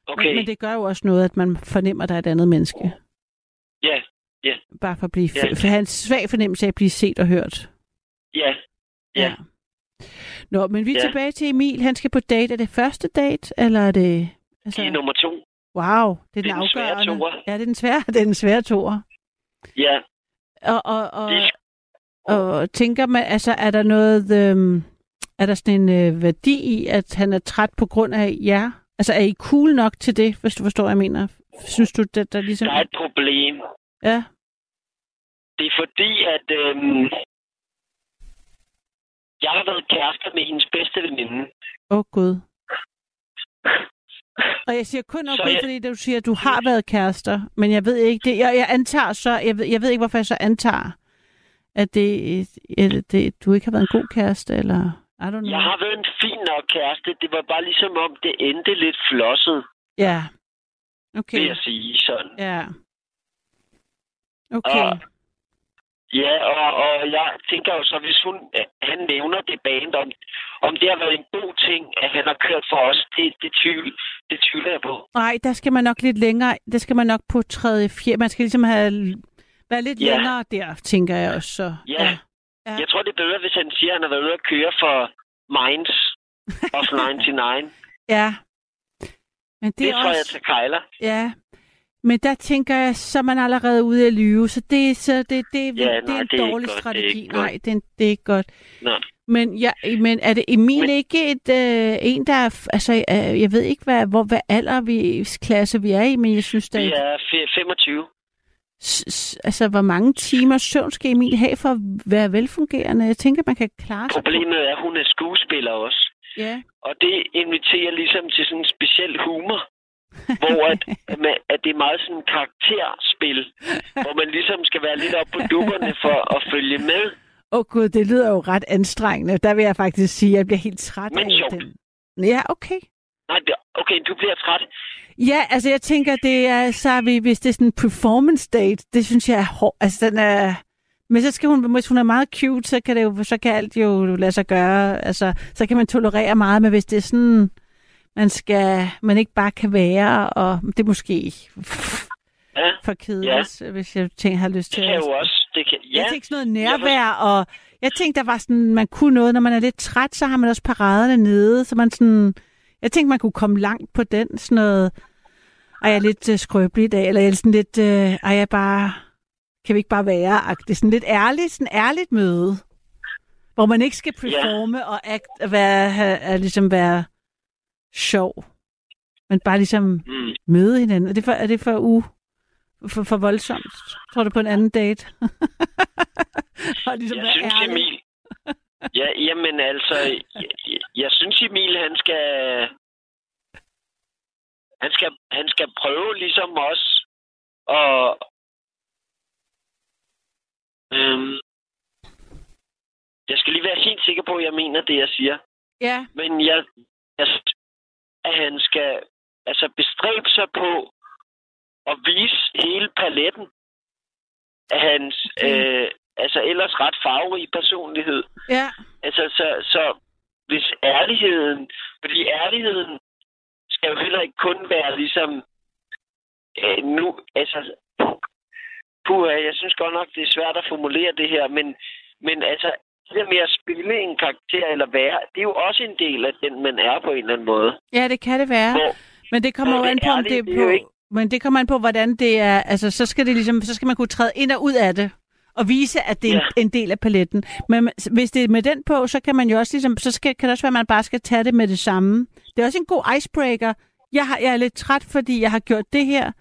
Okay, Men, men det gør jo også noget, at man fornemmer, at der er et andet menneske. ja, Bare for at blive, Ja. ja. for have en svag fornemmelse af at blive set og hørt. ja, Ja. Nå, men vi er Ja. tilbage til Emil. Han skal på date. Er det første date, eller er det... Altså, de er nummer to. wow, det er, Det er den den svære afgørende. toer. Ja, det er den svære, det er den svære toer. Ja, Og, og, og, de, og tænker man, altså, er der noget... Øhm, er der sådan en øh, værdi i, at han er træt på grund af jer? Altså, er I cool nok til det, hvis du forstår, hvad jeg mener? Synes du, det der ligesom... der er et problem. Ja, Det er fordi, at øhm, jeg har været kærester med hendes bedste veninde. åh oh, gud. Og jeg siger kun okay, jeg- fordi du siger, at du har været kærester, men jeg ved ikke det. Jeg, jeg antager så, jeg ved, jeg ved ikke, hvorfor jeg så antager, at det, at det, du ikke har været en god kæreste, eller I don't know. Jeg har været en fin nok kæreste. Det var bare ligesom om, det endte lidt flosset, Ja. vil Okay. jeg sige sådan. Ja. Okay. Og- Ja, og, og jeg tænker jo så, hvis hun, han nævner det band, om, om det har været en god ting, at han har kørt for os, det, det, tvivl, det tvivler jeg på. Nej, der skal man nok lidt længere. Der skal man nok på tredje, fjerde. Man skal ligesom have være lidt Ja. længere der, tænker jeg også. Så. Ja. Ja. Jeg tror, det er bedre, hvis han siger, at han har været ude at køre for Minds of 99. ja. Men det, Det, er det tror jeg også... til Kejler. Ja. Men der tænker jeg, så er man allerede ude at lyve. Så det, så det, det, det, Ja, det nej, er en det er dårlig godt, det er strategi. godt. Nej, det er, det er ikke godt. Nej. Men, ja, men er det Emil Men- ikke et, øh, en, der er... Altså, øh, jeg ved ikke, hvad, hvor, hvad alder vi, klasse vi er i, men jeg synes, Det er fe- 25. Altså, hvor mange timer søvn skal Emil have for at være velfungerende? Jeg tænker, man kan klare sig. Problemet er, at hun er skuespiller også. Ja. Og det inviterer ligesom til sådan en speciel humor, hvor at, at, at det er meget sådan en karakterspil, hvor man ligesom skal være lidt op på dupperne for at følge med. Åh oh, gud, det lyder jo ret anstrengende. Der vil jeg faktisk sige, at jeg bliver helt træt Men af sjovt. den. Ja, okay. Nej, det, okay, du bliver træt. Ja, altså jeg tænker, det er, så er vi, hvis det er sådan en performance date, det synes jeg er hård. Altså den er... Men så skal hun, hvis hun er meget cute, så kan, det jo, så kan alt jo lade sig gøre. Altså, så kan man tolerere meget, men hvis det er sådan, man skal, man ikke bare kan være, og det er måske, Ja, for kedeligt, ja. hvis jeg tænker, har lyst det til kan at... jo også. Det kan, ja, Jeg tænkte sådan noget nærvær, og jeg tænkte, der var sådan, man kunne noget, når man er lidt træt, så har man også paraderne nede, så man sådan, jeg tænkte, man kunne komme langt på den, sådan noget, ej, jeg er lidt uh, skrøbelig i dag, eller jeg er sådan lidt, uh, ej, jeg bare, kan vi ikke bare være, det er sådan lidt ærligt, sådan ærligt møde, hvor man ikke skal performe ja. og act, og være, have, ligesom være sjov, men bare ligesom mm, møde hinanden. Er det for, er det for u for, for voldsomt? Tror du på en anden date? og ligesom jeg synes, ærlig. Emil... Ja, jamen altså, jeg, jeg, jeg synes, Emil, han skal... Han skal, han skal prøve ligesom os og... Øhm, jeg skal lige være helt sikker på, at jeg mener det, jeg siger. Ja, Men jeg, jeg at han skal altså bestræbe sig på at vise hele paletten af hans Okay. øh, altså ellers ret farverig personlighed. ja, Altså, så, så hvis ærligheden, fordi ærligheden skal jo heller ikke kun være ligesom øh, nu, altså, puha, jeg synes godt nok, det er svært at formulere det her, men, men altså, det der med at spille en karakter eller være, det er jo også en del af den, man er på en eller anden måde. ja, det kan det være. Hvor, Men det kommer jo an på, om det det er på... ikke- Men det kommer an på, hvordan det er... Altså, så skal det ligesom... Så skal man kunne træde ind og ud af det. Og vise, at det er en, en del af paletten. Men hvis det er med den på, så kan man jo også ligesom... Så skal, kan det også være, at man bare skal tage det med det samme. Det er også en god icebreaker. Jeg, har, jeg er lidt træt, fordi jeg har gjort det her.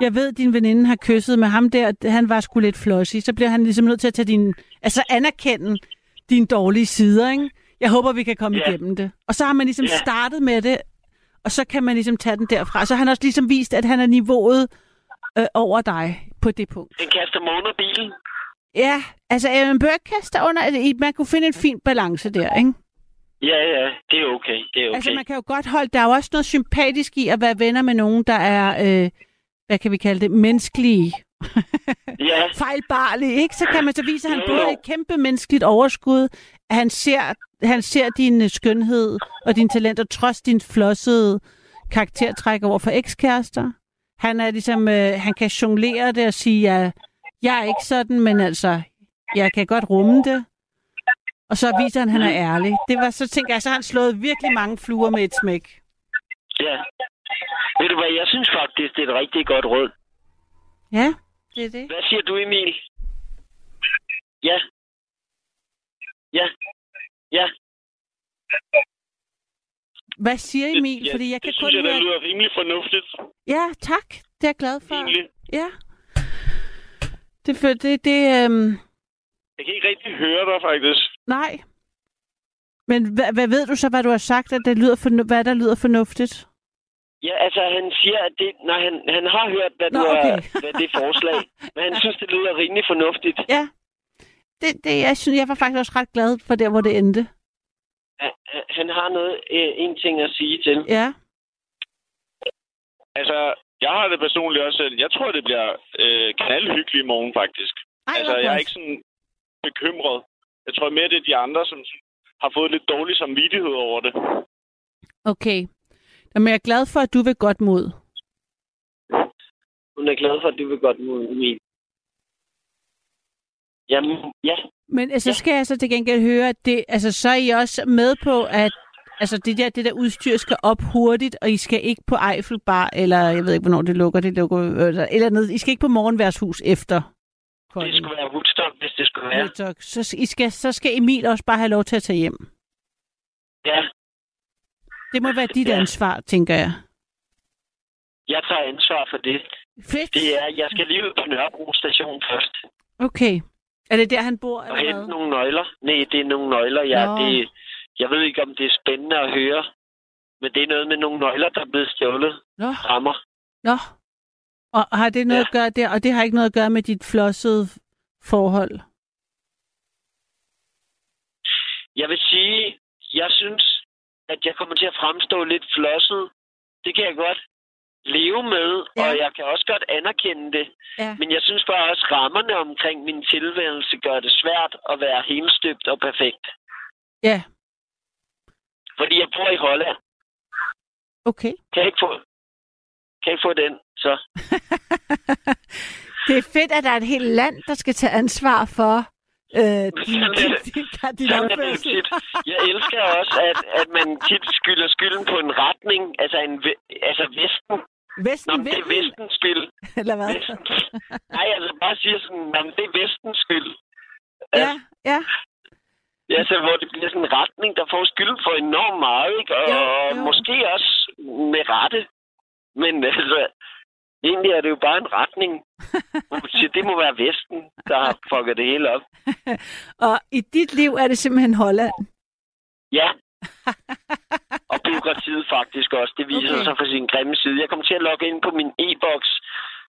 Jeg ved, at din veninde har kysset med ham der. Han var sgu lidt flossy. Så bliver han ligesom nødt til at tage din... Altså anerkende dine dårlige sider, ikke? Jeg håber, vi kan komme Ja. igennem det. Og så har man ligesom Ja. startet med det, og så kan man ligesom tage den derfra. Så har han også ligesom vist, at han er niveauet øh, over dig på det punkt. den kaster under bilen. Ja, altså ikke kaste dig under, det. man kunne finde en fin balance der, ikke? Ja, ja, det er okay. Det er okay. Altså man kan jo godt holde, der er jo også noget sympatisk i at være venner med nogen, der er, øh, hvad kan vi kalde det, menneskelige, Ja, fejlbarlige, ikke? Så kan man så vise, at han Jo, både jo. er et kæmpe menneskeligt overskud, at han ser, han ser din øh, skønhed og dine talenter, trods din flossede karaktertræk over for ekskærester. Han er ligesom, øh, han kan jonglere det og sige, at jeg er ikke sådan, men altså, jeg kan godt rumme det. Og så viser han, at han er ærlig. Det var så, tænker jeg, så har han slået virkelig mange fluer med et smæk. ja. Ved du hvad, jeg synes faktisk, det er et rigtig godt råd. Ja, det er det. Hvad siger du, Emil? Ja. Ja. Ja. Hvad siger Emil? Ja, Fordi jeg kan det kun synes jeg, høre... lyder rimelig fornuftigt, Ja, tak. Det er jeg glad for. egentlig. Ja. Det, for, det, det øhm, Jeg kan ikke rigtig høre dig, faktisk. nej. Men hvad, hvad ved du så, hvad du har sagt, at det lyder fornu- hvad der lyder fornuftigt? Ja, altså han siger, at det... Nej, han, han har hørt, hvad, Nå, du okay. har, hvad det er forslag. men han synes, det lyder rimelig fornuftigt. Ja. Det, det, jeg, synes, jeg var faktisk også ret glad for der, hvor det endte. Han, han har noget, øh, en ting at sige til. Ja. Altså, jeg har det personligt også selv. Jeg tror, det bliver øh, knaldhyggeligt i morgen, faktisk. Ej, altså, jeg er ikke sådan bekymret. Jeg tror mere, det er de andre, som har fået lidt dårlig samvittighed over det. Okay. Jamen, jeg er glad for, at du vil godt mod. Hun er glad for, at du vil godt mod Emil. Jamen, ja. Men altså, Ja. skal jeg så til gengæld høre, at det, altså, så er I også med på, at altså, det, der, det der udstyr skal op hurtigt, og I skal ikke på Eiffelbar, eller jeg ved ikke, hvornår det lukker, det lukker, eller, eller noget. I skal ikke på morgenværshus efter. Det skulle være Woodstock, hvis det skulle være. Woodstock. Så, I skal, så skal Emil også bare have lov til at tage hjem. Ja, Det må være dit Ja. ansvar, tænker jeg. jeg tager ansvar for det. Fedt. Det er, jeg skal lige ud på Nørrebro station først. Okay. Er det der, han bor, Og eller hente hvad? nogle nøgler. Nej, det er nogle nøgler. Ja, Nå. det, jeg ved ikke, om det er spændende at høre. Men det er noget med nogle nøgler, der er blevet stjålet. Nå, Rammer. nå. Og har det noget Ja. at gøre der, og det har ikke noget at gøre med dit flossede forhold? Jeg vil sige, jeg synes, at jeg kommer til at fremstå lidt flosset. Det kan jeg godt leve med, Ja. og jeg kan også godt anerkende det. Ja. Men jeg synes bare også, rammerne omkring min tilværelse gør det svært at være helstøbt og perfekt. Ja, Fordi jeg bor i Holland. okay. Kan jeg ikke få, kan jeg ikke få den? Så det er fedt, at der er et helt land, der skal tage ansvar for øh, din, din, det. din, din er opførsel. Jeg elsker også, at, at man tit skylder skylden på en retning, altså, en, altså Vesten. Nå, Vesten men det er vil, Vestens skyld. eller hvad? Vesten. Nej, altså bare siger sådan, at det er Vestens skyld. Ja, ja. Ja, så hvor det bliver sådan en retning, der får skyld for enormt meget, ikke? Og Jo, jo. måske også med rette. Men altså, egentlig er det jo bare en retning. Siger, det må være Vesten, der har fucket det hele op. Og i dit liv er det simpelthen Holland. Ja. Og byråkratiet faktisk også. Det viser okay. sig fra sin grimme side. Jeg kom til at logge ind på min e-boks,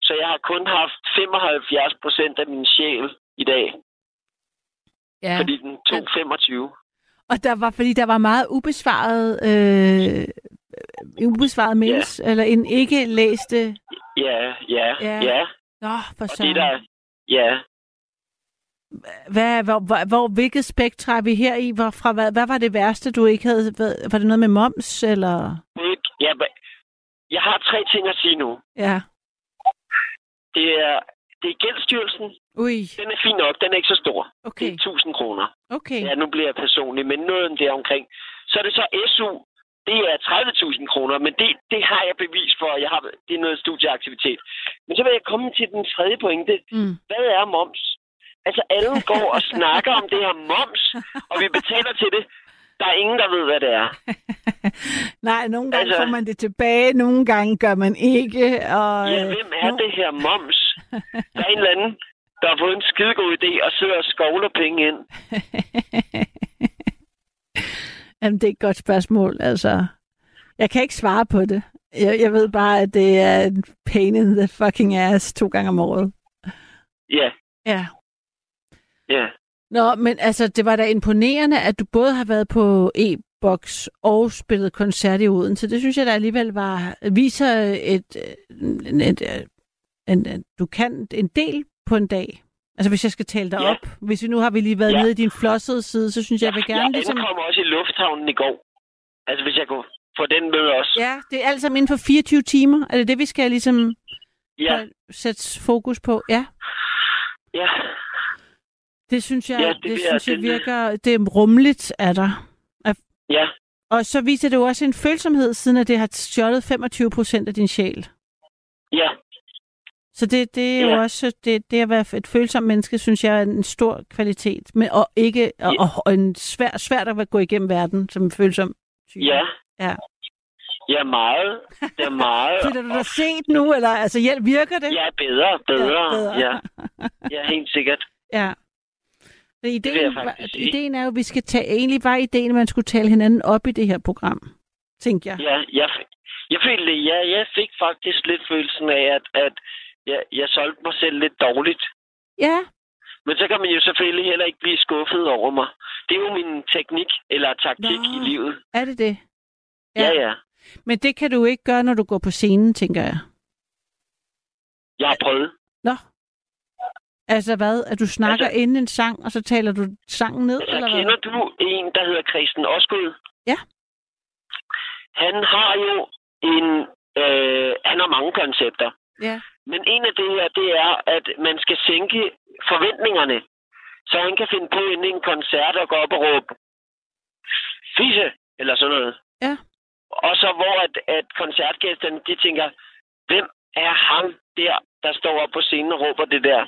så jeg har kun haft 75 procent af min sjæl i dag, Ja. fordi den tog 25. Og der var, fordi der var meget ubesvaret, øh, ubesvaret mails, eller en ikke læste... Ja, ja, Ja. ja. ja. Nå, for Og så. det der, ja, Hvad, hvor, hvor, hvor, hvilket spektra er vi her i? Hvor, fra, hvad, hvad var det værste, du ikke havde? Hvad, var det noget med moms, eller... ja, jeg har tre ting at sige nu. Ja. Det er, det er gældstyrelsen. Ui, Den er fin nok, den er ikke så stor. Det okay, er 1000 kroner. okay. Ja, nu bliver jeg personlig, men noget der omkring. Så er det så SU, det er 30.000 kroner, men det, det har jeg bevis for. Jeg har, det er noget studieaktivitet. Men så vil jeg komme til den tredje pointe. Mm. Hvad er moms? Altså, alle går og snakker om det her moms, og vi betaler til det. Der er ingen, der ved, hvad det er. Nej, nogle gange altså... Får man det tilbage, nogle gange gør man ikke. Og, Ja, øh, hvem er nu- det her moms? Der er en eller anden, der har fået en skidegod idé og sidder og skovler penge ind. Jamen, det er et godt spørgsmål. Altså, jeg kan ikke svare på det. Jeg, jeg ved bare, at det er en pain in the fucking ass to gange om året. Ja, Ja. ja. Nå, men altså, det var da imponerende, at du både har været på e-boks og spillet koncert i Odense. Det synes jeg da alligevel var, viser et, et, et, et, en, en, du kan en del på en dag. Altså, hvis jeg skal tale dig Ja. op. Hvis vi nu har vi lige været Ja. nede i din flossede side, så synes jeg, jeg vil gerne jeg ligesom... ankom også i lufthavnen i går. Altså, hvis jeg kunne få den med også. Ja, det er alt sammen inden for 24 timer. Er det det, vi skal ligesom Ja, sætte fokus på? Ja, ja. det synes jeg, Ja, ja, det det, jeg- synes jeg vil- virker... Det er rummeligt af dig. ja. Og så viser det jo også en følsomhed, siden at det har stjålet 25 procent af din sjæl. Ja, Så det, det er jo Ja. også, det, det at være et følsomt menneske, synes jeg er en stor kvalitet. Men, og ikke, og, og, og en svær, svært at gå igennem verden som en følsom type. ja. Ja. Ja, meget. Det er meget. Føler du dig set nu, eller altså hjælp, virker det? Ja, bedre, bedre. Ja, bedre. Ja, ja helt sikkert. ja. Ideen, jeg var, ideen er jo, at vi skal tage, egentlig var ideen, at man skulle tale hinanden op i det her program, tænker jeg. Ja, jeg, jeg følte, ja, jeg fik faktisk lidt følelsen af, at, at jeg, jeg solgte mig selv lidt dårligt. Ja, Men så kan man jo selvfølgelig heller ikke blive skuffet over mig. Det er jo min teknik eller taktik Nå. i livet. er det det? Ja, ja. Men det kan du ikke gøre, når du går på scenen, tænker jeg. Jeg har prøvet. Nå. Altså hvad? At du snakker altså, inden en sang, og så taler du sangen ned, Altså, eller hvad? kender du en, der hedder Christian Osgood? Ja. Han har jo en... Øh, han har mange koncepter. Ja. Men en af det her, det er, at man skal sænke forventningerne. Så han kan finde på inden en koncert og gå op og råbe fisse, eller sådan noget. Ja. Og så hvor at, at koncertgæsterne, de tænker, hvem er ham der, der står op på scenen og råber det der?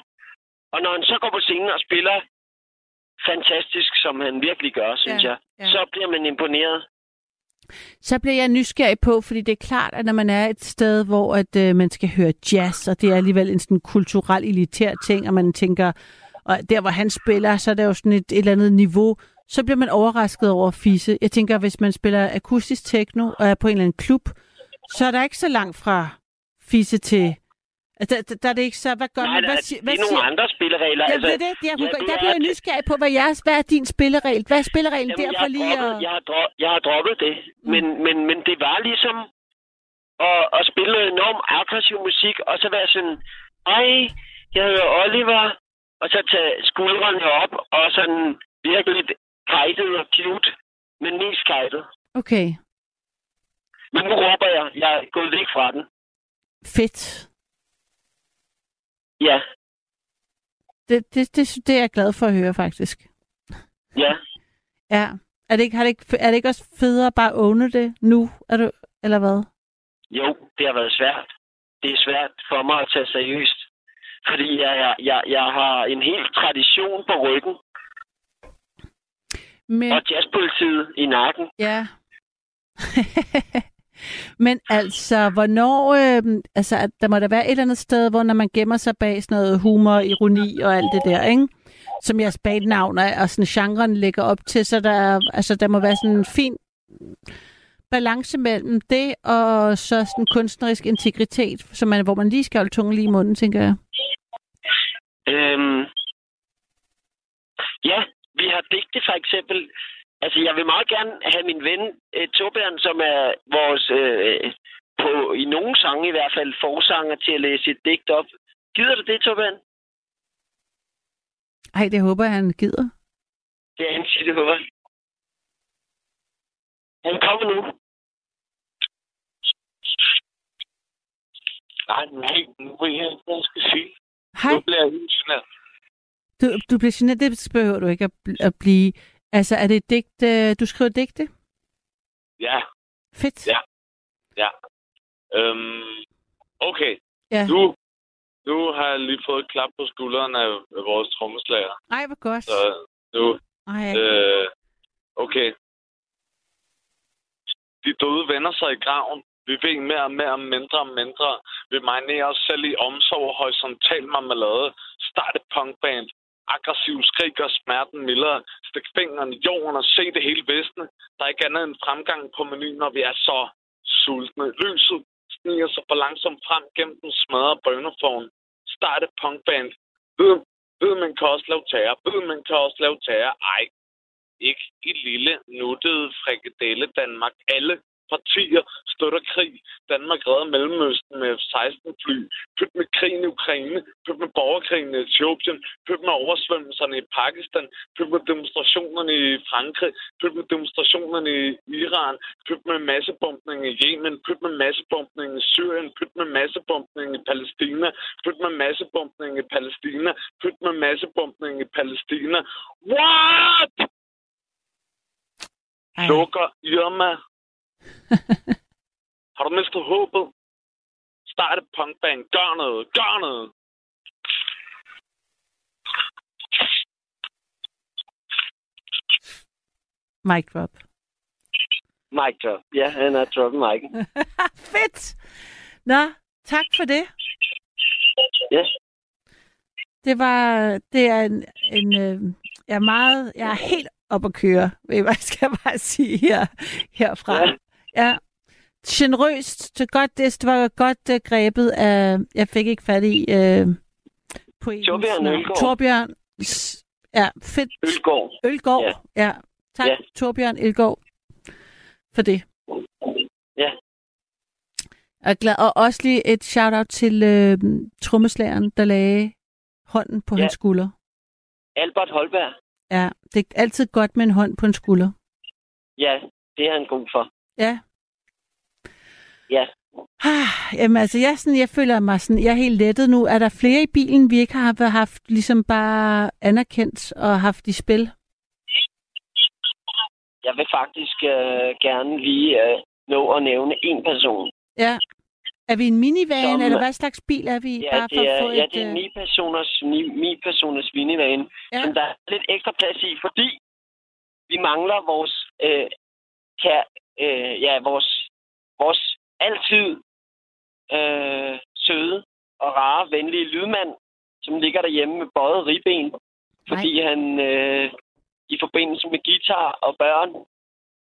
Og når han så går på scenen og spiller fantastisk, som han virkelig gør, synes Ja, jeg, ja. så bliver man imponeret. Så bliver jeg nysgerrig på, fordi det er klart, at når man er et sted, hvor at, øh, man skal høre jazz, og det er alligevel en sådan kulturel elitær ting, og man tænker, og der hvor han spiller, så er der jo sådan et, et eller andet niveau, så bliver man overrasket over fisse. Jeg tænker, hvis man spiller akustisk techno og er på en eller anden klub, så er der ikke så langt fra fisse til... Altså, der, der, der er det ikke så... Hvad gør Nej, man? der, Hvad, det er hvad nogle siger, andre spilleregler. Ja, altså, det er det. Jeg, ja, der er bliver jeg nysgerrig på, hvad, jeres, hvad er din spilleregel? Hvad er spillereglen Jamen, der for lige droppet, at... jeg, har dro- jeg har droppet det, Mm. men, men, men det var ligesom at, at spille enormt aggressiv musik, og så være sådan, ej, jeg hedder Oliver, og så tage skuldrene op, og sådan virkelig kajtet og cute, men mest kajtet. Okay, Men nu råber jeg, jeg er gået væk fra den. fedt. Ja, Det, det, det, det er jeg glad for at høre, faktisk. ja. Ja. Er det ikke, har det ikke, er det ikke også federe at bare åne det nu? Er du, eller hvad? Jo, det har været svært. Det er svært for mig at tage seriøst. Fordi jeg, jeg, jeg, jeg har en hel tradition på ryggen, Men, og jazzpolitiet i nakken. ja. Men altså, hvornår... Øh, altså, der må der være et eller andet sted, hvor når man gemmer sig bag sådan noget humor, ironi og alt det der, ikke? Som jeres bandnavn er, og sådan genren lægger op til, så der, altså, der må være sådan en fin balance mellem det og så sådan kunstnerisk integritet, som man, hvor man lige skal holde tungen lige i munden, tænker jeg. Øhm, ja, vi har digte for eksempel. Altså, jeg vil meget gerne have min ven øh, Torbjørn, som er vores, øh, på, i nogle sange i hvert fald, forsanger til at læse et digt op. Gider du det, Torbjørn? Ej, det håber jeg, han gider. Det er han siger, det håber. Han kommer nu. Nej, nej, nu ved jeg ikke, jeg skal sige. Hej, Nu bliver jeg helt du, du bliver generet, det behøver du ikke at, bl- at blive. Altså, er det et digt, øh, du skriver digte? Ja, Fedt. Ja. øhm, okay. Ja. Nu, nu har jeg lige fået et klap på skulderen af, vores trommeslager. Ej, hvor godt. Så nu, Ej, øh, okay. De døde vender sig i graven. Vi ved mere og mere, mindre og mindre. Vi marinerer os selv i omsorg og horisontal marmelade. Start et punkband. Aggressiv skrig gør smerten mildere. Stik fingeren i jorden og se det hele visne. Der er ikke andet end fremgang på menuen, når vi er så sultne. Lyset sniger sig for langsomt frem gennem den smadrede bønderform. Start et punkband. Ved, ved man kan også lave terror. Ved man kan også lave terror. Ej, ikke i lille, nuttede frikadelle Danmark. Alle partier støtter krig. Danmark redder Mellemøsten med F-16-fly. Pyt med krigen i Ukraine. Pyt med borgerkrigen i Etiopien. Pyt med oversvømmelserne i Pakistan. Pyt med demonstrationerne i Frankrig. Pyt med demonstrationerne i Iran. Pyt med massebombning i Yemen. Pyt med massebombning i Syrien. Pyt med massebombning i Palæstina. Pyt med massebombning i Palæstina. Pyt med massebombning i Palæstina. What? ej. Sukker, Irma. Har du mistet håbet? Start et punkband. Gør noget. Gør noget. Mic drop. Mic drop. Ja, han har droppet mic'en. Fedt! Nå, tak for det. Ja. Det var, det er en, en øh, jeg er meget, jeg er helt op at køre, ved hvad skal jeg bare sige her, herfra. Ja. Ja. Generøst, det, godt, det, var godt uh, grebet af, jeg fik ikke fat i uh, poetens Torbjørn navn. Ølgaard. Torbjørn, ja, fedt. Ølgaard. Ølgaard, ja. ja. Tak, Ja. Torbjørn Ølgaard, for det. Ja. Er glad. Og også lige et shout-out til øh, trommeslageren, der lagde hånden på Ja. hans skulder. Albert Holberg. Ja, det er altid godt med en hånd på en skulder. Ja, det er han god for. Ja. Ja. Ah, Jamen altså, jeg, sådan, jeg føler mig sådan, jeg er helt lettet nu. Er der flere i bilen, vi ikke har haft ligesom bare anerkendt og haft i spil? Jeg vil faktisk øh, gerne lige øh, nå at nævne en person. Ja. Er vi en minivan, Som- eller hvad slags bil er vi? Ja, bare det for er, at få ja, et, det er øh, ni personers, ni, ni personers minivan, Ja. som der er lidt ekstra plads i, fordi vi mangler vores, øh, kær, øh, ja, vores, vores altid øh, søde og rare, venlige lydmand, som ligger derhjemme med bøjet ribben, fordi han øh, i forbindelse med guitar og børn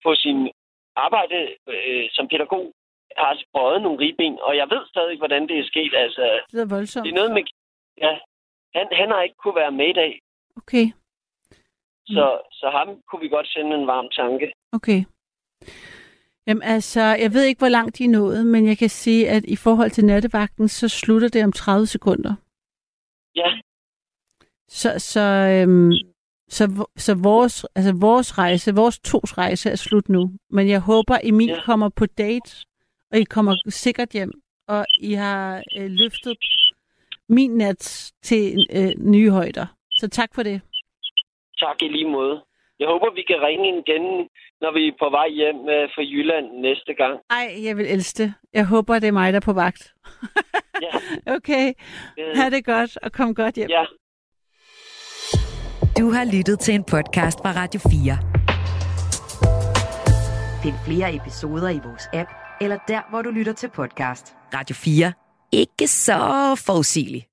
på sin arbejde øh, som pædagog har bøjet nogle ribben, og jeg ved stadig, ikke, hvordan det er sket. Altså, det er voldsomt. det er noget med... Ja, han, han har ikke kunne være med i dag, Okay, så, så ham kunne vi godt sende en varm tanke. okay. Jamen altså, jeg ved ikke, hvor langt de er nået, men jeg kan sige, at i forhold til nattevagten, så slutter det om 30 sekunder. Ja, Så, så, øhm, så, så vores, altså vores rejse, vores tos rejse er slut nu. Men jeg håber, Emil. Ja. kommer på date, og I kommer sikkert hjem, og I har øh, løftet min nat til øh, nye højder. Så tak for det. Tak i lige måde. Jeg håber, vi kan ringe igen, når vi er på vej hjem øh, fra Jylland næste gang. Ej, jeg vil elske det. Jeg håber, det er mig, der er på vagt. Ja. okay, Øh, ha' det godt, og kom godt hjem. ja. Du har lyttet til en podcast fra Radio 4. Find flere episoder i vores app, eller der, hvor du lytter til podcast. Radio 4. Ikke så forudsigeligt.